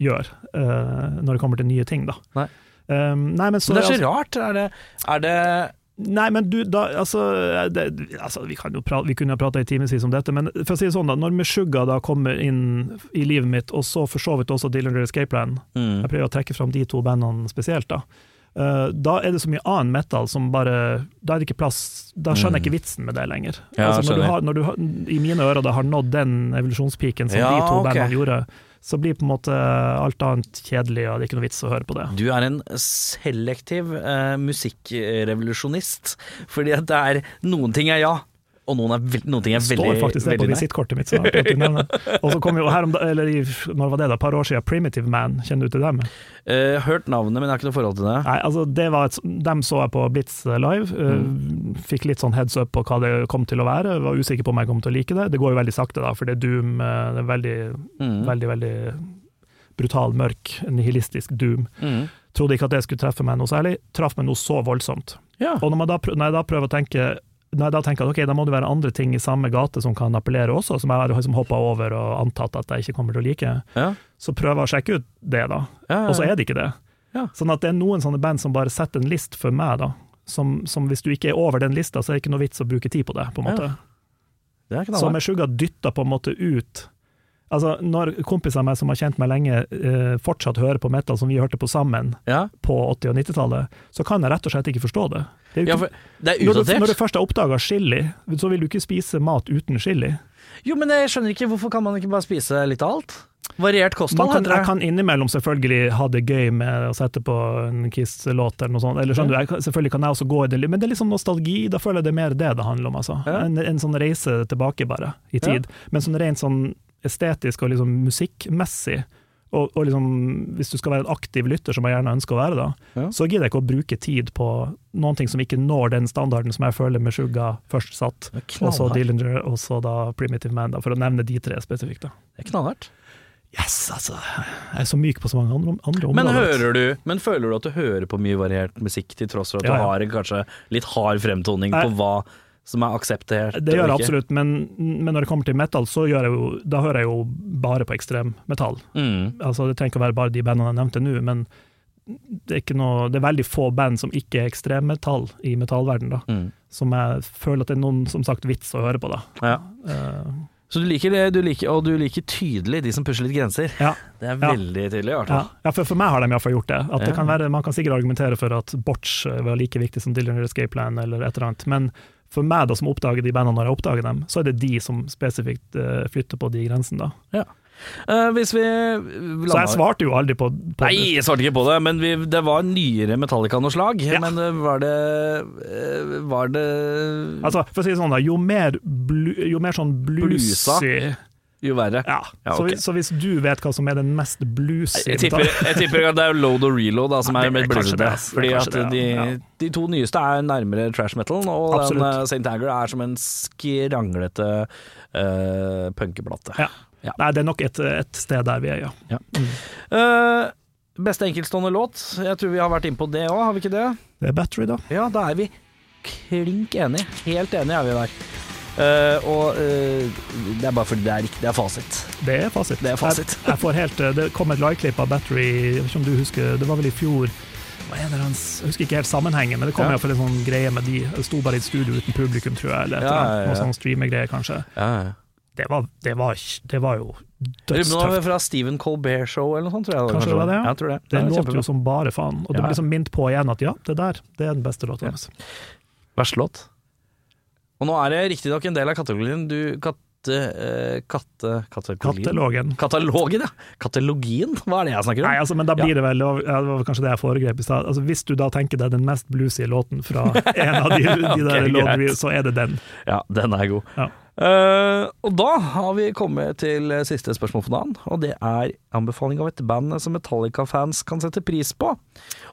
gjør uh, når det kommer til nye ting, da. Nei. Um, nei, men så Men det er så altså- rart. Er det, er det Nei, men du, da, altså, det, altså Vi, kan jo prate, vi kunne jo prata i timevis om dette, men for å si det sånn da, når Meshuggah da kommer inn i livet mitt, og så for så vidt også Dillinger Escape Plan, mm. jeg prøver å trekke fram de to bandene spesielt, da. Uh, da er det så mye annen metal som bare Da er det ikke plass Da skjønner jeg ikke vitsen med det lenger. Mm. Ja, altså, når du har, når du I mine ører da har nådd den evolusjonspiken som Ja, de to okay. bandene gjorde, så blir på en måte alt annet kjedelig, og det er ikke noe vits å høre på det. Du er en selektiv eh, musikkrevolusjonist. Fordi at det er Noen ting er ja, Og noen, er noen ting er veldig Står faktisk det på visittkortet mitt. Og så kom jo her om eller i, når var det da, et par år siden, Primitive Man, kjenner du til dem? Uh, hørt navnet, men jeg har ikke noe forhold til det. Nei, altså det var et, Dem så jeg på Blitz live. uh. Fikk litt sånn heads up på hva det kom til å være. Var usikker på om jeg kom til å like det. Det går jo veldig sakte, da, for det er Doom. eh, Det er veldig, Mm. veldig, veldig brutal, mørk, nihilistisk Doom. Mm. Trodde ikke at det skulle treffe meg noe særlig. Traff meg noe så voldsomt. Ja. Og når, man da, når jeg da prøver å tenke jeg da tenker jeg at ok, da må det være andre ting i samme gate som kan appellere også, som jeg har liksom hoppa over og antatt at jeg ikke kommer til å like, Ja. så prøver jeg å sjekke ut det, da. Ja, Og så er det ikke det. Ja. Sånn at det er noen sånne band som bare setter en list for meg, da. Som, som hvis du ikke er over den lista, så er det ikke noe vits å bruke tid på det, på en måte. Så med Meshuggah dytta på en måte ut Altså, når kompiser av meg som har kjent meg lenge, eh, fortsatt hører på metal som vi hørte på sammen Ja, på 80- og 90-tallet, så kan jeg rett og slett ikke forstå det. det er ja det når, du, når du først har oppdaga chili, så vil du ikke spise mat uten chili. Jo, men jeg skjønner ikke, hvorfor kan man ikke bare spise litt av alt? Variert kosthold, kan, jeg kan innimellom selvfølgelig ha det gøy med å sette på en Kiss-låt eller noe sånt. Eller skjønner du, jeg, selvfølgelig kan jeg også gå i det, men det er litt sånn nostalgi. Da føler jeg det er mer det det handler om. Altså. Ja. En, en sånn reise tilbake, bare, i tid. Men sånn rent sånn estetisk og liksom musikkmessig, og, og liksom, hvis du skal være en aktiv lytter, som jeg gjerne ønsker å være, da, Ja. så gidder jeg ikke å bruke tid på noen ting som ikke når den standarden som jeg føler med Suga først satt, og så. Dillinger, og så da Primitive Man, da, for å nevne de tre spesifikt. da. Det er knallhardt. Yes, altså. Jeg er så myk på så mange andre, andre Men, områder. hører du, men føler du at du hører på mye variert musikk, til tross for at Ja, du har en kanskje litt hard fremtoning Nei. på hva som er akseptert? Det gjør jeg absolutt, men, men når det kommer til metal, så gjør jeg jo, da hører jeg jo bare på ekstremmetall. Mm. Altså, det trenger ikke å være bare de bandene jeg nevnte nå, men det er, noe, det er veldig få band som ikke er ekstremmetall i metallverden da. Mm. Som jeg føler at det er noen som sagt vits å høre på. da. Ja. Uh, Så du liker det, du liker, og du liker tydelig de som pusher litt grenser. ja, Det er Ja. veldig tydelig, i ja. ja for, for meg har de iallfall gjort det. At det kan være, man kan sikkert argumentere for at Botch eh, var like viktig som Dylan Escape Plan eller et eller annet, men for meg da som oppdager de bandene når jeg oppdager dem, så er det de som spesifikt uh, flytter på de grensene. da. Eh, hvis vi Så jeg svarte jo aldri på, på Nei, jeg svarte ikke på det, men vi, det var nyere Metallica noe slag. Ja. Men eh, var det Var det Altså, for å si det sånn, da, jo mer, blu, jo mer sånn Blusa. Jo verre? ja. Ja, så, hvis- så hvis du vet hva som er den mest bluesy Jeg tipper, jeg tipper at det er load og reload da, som Ja, er mer er bluesete. Fordi at det, de, ja. de to nyeste er nærmere trash metal, og den uh, St. Anger er som en skranglete uh, punkeplate. Ja. Ja. Nei, det er nok et, et sted der vi er, ja. Eh, beste enkeltstående låt? Jeg tror vi har vært inne på det òg, har vi ikke det? Det er Battery, da. Ja, da er vi klink enige. Helt enige er vi der. Eh, og uh, det er bare fordi det er riktig, det er fasit. Det er fasit. Det er fasit. Jeg, jeg får helt, eh, det kom et liveklipp av Battery, jeg vet ikke om du husker, det var vel i fjor. Det jeg husker ikke helt sammenhengen, men det kom Ja. i hvert fall en sånn greie med de Det sto bare i et studio uten publikum, tror jeg, eller et Ja, eller ja, ja. Noe sånn streamegreie, kanskje. Ja, ja. Det var, det var, det var jo Det dødstøft. fra Stephen Colbert Show eller noe sånt, tror jeg. Kanskje det var det, ja. Jeg tror det. Det låter jo som bare faen. Og det Ja. ble liksom minnet på igjen at ja, det der, det er den beste låta Ja. deres. Verste låt. Og nå er det riktignok en del av kategorien du katte... eh, katte... Katalogen. Katalogen, ja. Katalogien, hva er det jeg snakker om? Nei, altså, men da blir det vel ja, Det var kanskje det jeg foregrep i stad. Altså, hvis du da tenker deg den mest bluesy låten fra en av de, de okay, der låtene, så er det den. Ja, den er god. Ja. Eh, og da har vi kommet til siste spørsmål for dagen, og det er anbefaling av et band som Metallica-fans kan sette pris på.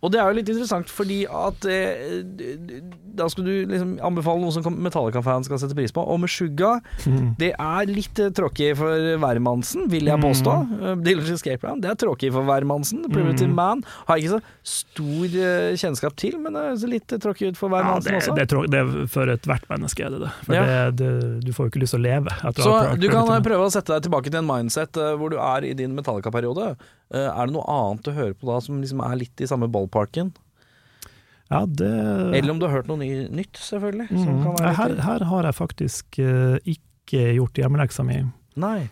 Og det er jo litt interessant fordi at d- da skal du liksom anbefale noe som Metallica-fans kan sette pris på. Og med Suga mm. det er litt eh, tråkig for hvermannsen, vil jeg påstå. Uh, Dillinger Escape Round, det er tråkig for hvermannsen. Primitive Mm. Man har ikke så stor uh, kjennskap til, men det ser litt tråkig ut for Ja, hvermannsen det, også. det, det er for ethvert menneske er det det. For Ja. det, det, du får jo ikke lyst til å leve. Så du kan prøve å sette deg tilbake til en mindset eh, hvor du er i din Metallica-periode. Eh, er det noe annet du hører på da som liksom er litt i samme ballparken? Ja, det Eller om du har hørt noe ny, nytt, selvfølgelig. Som mm, her, her har jeg faktisk eh, ikke gjort hjemmeleksa mi. Nei.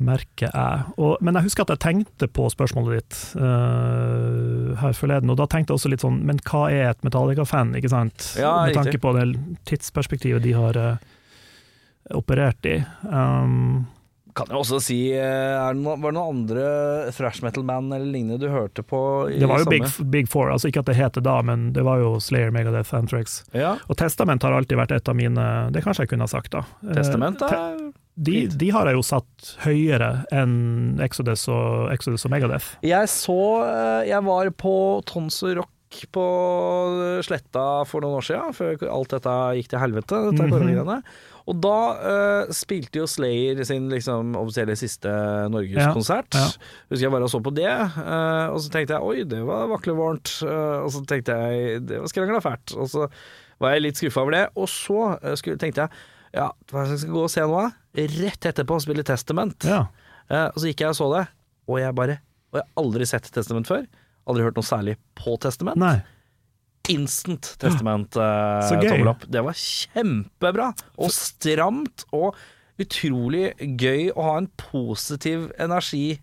merker jeg. Og, men jeg husker at jeg tenkte på spørsmålet ditt uh, her forleden, og da tenkte jeg også litt sånn Men hva er et Metallica-fan, ikke sant? Ja, Med tanke på det tidsperspektivet de har eh, operert i. Um, Kan jeg også si eh, er det noe, Var det noen andre thrash metal-band eller lignende du hørte på? I Det var jo Big, Big Four, altså ikke at det heter da, men det var jo Slayer, Megadeth, Anthrax. Ja, Og Testament har alltid vært et av mine Det kanskje jeg kunne ha sagt, da. Eh, Testament te- er de, de har jeg jo satt høyere enn Exodus og, Exodus og Megadeth. Jeg så eh, Jeg var på Tons og Rock på Sletta for noen år siden, før alt dette gikk til helvete, dette Mhm. koronagreiene. Og da uh, spilte jo Slayer sin liksom offisielle siste norgeskonsert. Ja, ja. Husker jeg bare så på det, uh, og så tenkte jeg oi, det var vaklevorent. Uh, og så tenkte jeg det var skrangla fælt. Og så var jeg litt skuffa over det. Og så eh, skulle, tenkte jeg ja, hva skal jeg gå og se nå, da? Rett etterpå spille Testament. Ja. Eh, og så gikk jeg og så det, og jeg bare Og jeg har aldri sett Testament før. Aldri hørt noe særlig på Testament. Nei. Instant Testament eh, Uh. Det var kjempebra, og stramt, og utrolig gøy å ha en positiv energi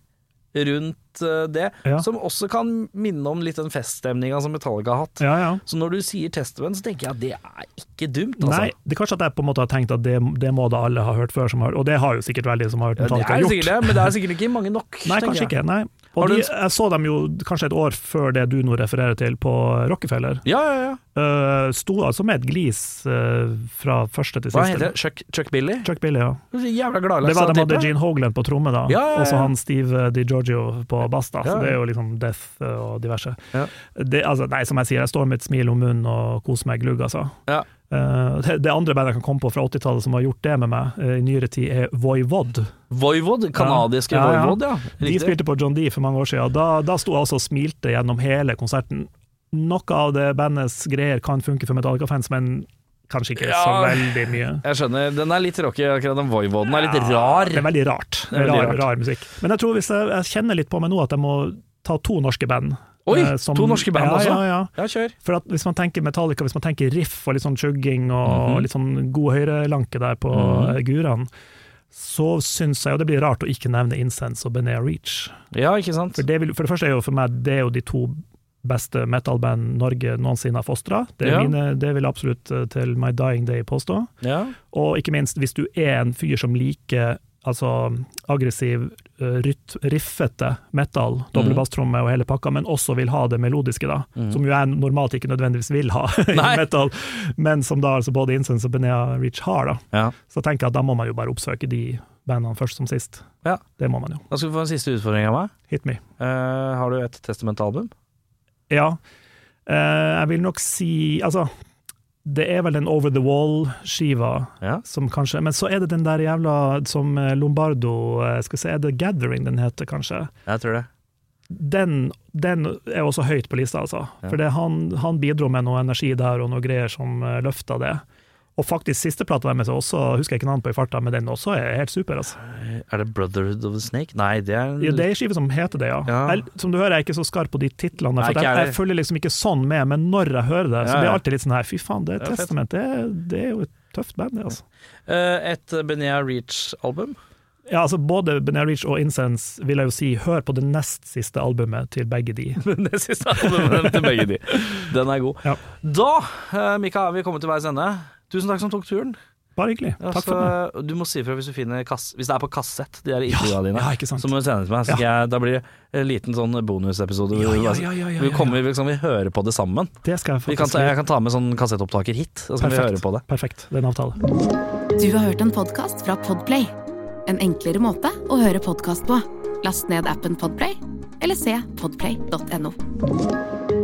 rundt eh, det. Ja. Som også kan minne om litt den feststemninga som Metallica har hatt. Ja, ja. Så når du sier Testament, så tenker jeg at det er ikke dumt, altså. Nei, det er kanskje at jeg på en måte har tenkt at det, det må da alle ha hørt før, som har, og det har jo sikkert veldig som har hørt Metallica Ja, det er jo gjort. sikkert det, men det er sikkert ikke mange nok. Nei, kanskje jeg. ikke. Nei. Og de, jeg så dem jo kanskje et år før det du nå refererer til, på Rockefeller. Ja, ja, ja. Uh, sto altså med et glis uh, fra første til siste. Hva heter det? Chuck, Chuck Billy? Chuck Billy, ja. Jævla gladlaks. Det var de hadde. Gene Hogland på tromme, da, Ja, ja, ja. og så han Steve DiGiorgio på bass. da, Ja, så det er jo liksom Death eh, og diverse. Ja. Det, altså, nei, som jeg sier, jeg står med et smil om munnen og koser meg glugg, altså. Ja. Eh, det, andre bandet jeg kan komme på fra 80-tallet som har gjort det med meg eh, i nyere tid, er Voivod. Voivod, kanadiske Ja, ja, ja. Voivod, ja. De spilte på John D for mange år siden. Da, da sto jeg altså og smilte gjennom hele konserten. Noe av det bandets greier kan funke for Metallica-fans, men kanskje ikke så veldig mye. Jeg skjønner, den er litt rocky, akkurat den Voivoden er litt rar. Det er veldig rart. Er veldig rar, rart. rar musikk. Men jeg tror hvis jeg, jeg kjenner litt på meg nå at jeg må ta to norske band. Oi, eh, som- to norske band ja, også? Ja, ja. Ja, kjør. For at hvis man tenker Metallica, hvis man tenker riff og litt sånn chugging og Mhm. litt sånn god høyrelanke der på mm. eh, gurene, så syns jeg jo det blir rart å ikke nevne Incense og Benea Reach. Ja, ikke sant? For det, vil, for det første er jo for meg det er jo de to beste metalband Norge noensinne har fostra. Det, Ja. mine- det vil jeg absolutt eh, til my dying day påstå. Ja. Og ikke minst, hvis du er en fyr som liker altså aggressiv, rytt, riffete metal, dobbeltbasstromme og hele pakka, men også vil ha det melodiske, da, Mm. som jo jeg normalt ikke nødvendigvis vil ha i metal, men som da altså både Incense og Benea Reach har, da. ja. Så tenker jeg at da må man jo bare oppsøke de bandene først som sist. Ja. Det må man jo. Da skal vi få en siste utfordring av meg. Hit me. Uh, har du et testamentalbum? Ja. Uh, jeg vil nok si Altså, det er vel den Over the Wall-skiva Ja. som kanskje Men så er det den der jævla som eh, Lombardo eh, Skal se, er det Gathering den heter, kanskje? Jeg tror det. Den, den er også høyt på lista, altså. Ja. For han, han bidro med noe energi der og noe greier som uh, løfta det. Og faktisk siste plata deres er også, husker jeg ikke navnet på i farta, men den også er helt super, altså. Er det Brotherhood of the Snake? Nei, det er Ja, det er ei skive som heter det, ja. Ja. Jeg, som du hører, jeg er ikke så skarp på de titlene, for Nei, jeg, jeg følger liksom ikke sånn med, men når jeg hører det, så blir jeg alltid litt sånn her, fy faen, det er Testament, det, det er jo et tøft band, det, altså. Eh, Et Benea Reach-album? Ja, altså både Benea Reach og Incense vil jeg jo si, hør på det nest siste albumet til begge de. det siste albumet til begge de. Den er god. Ja. Da, eh, Mika, er vi kommet til veis ende. Tusen takk som tok turen. Bare hyggelig. Takk for meg. Altså, du må si ifra hvis du finner kass Hvis det er på kassett, de der intervjuene dine. Ja, ikke sant. Så må du sende det til meg. Så skal jeg, da blir det en liten sånn bonusepisode. Ja, ja, ja, ja, ja, Vi kommer liksom, vi hører på det sammen. Det skal jeg Vi kan ta, jeg kan ta med sånn kassettopptaker hit, og så kan vi høre på det. Perfekt, det er en avtale. Du har hørt en podkast fra Podplay. En enklere måte å høre podkast på. Last ned appen Podplay, eller se podplay.no.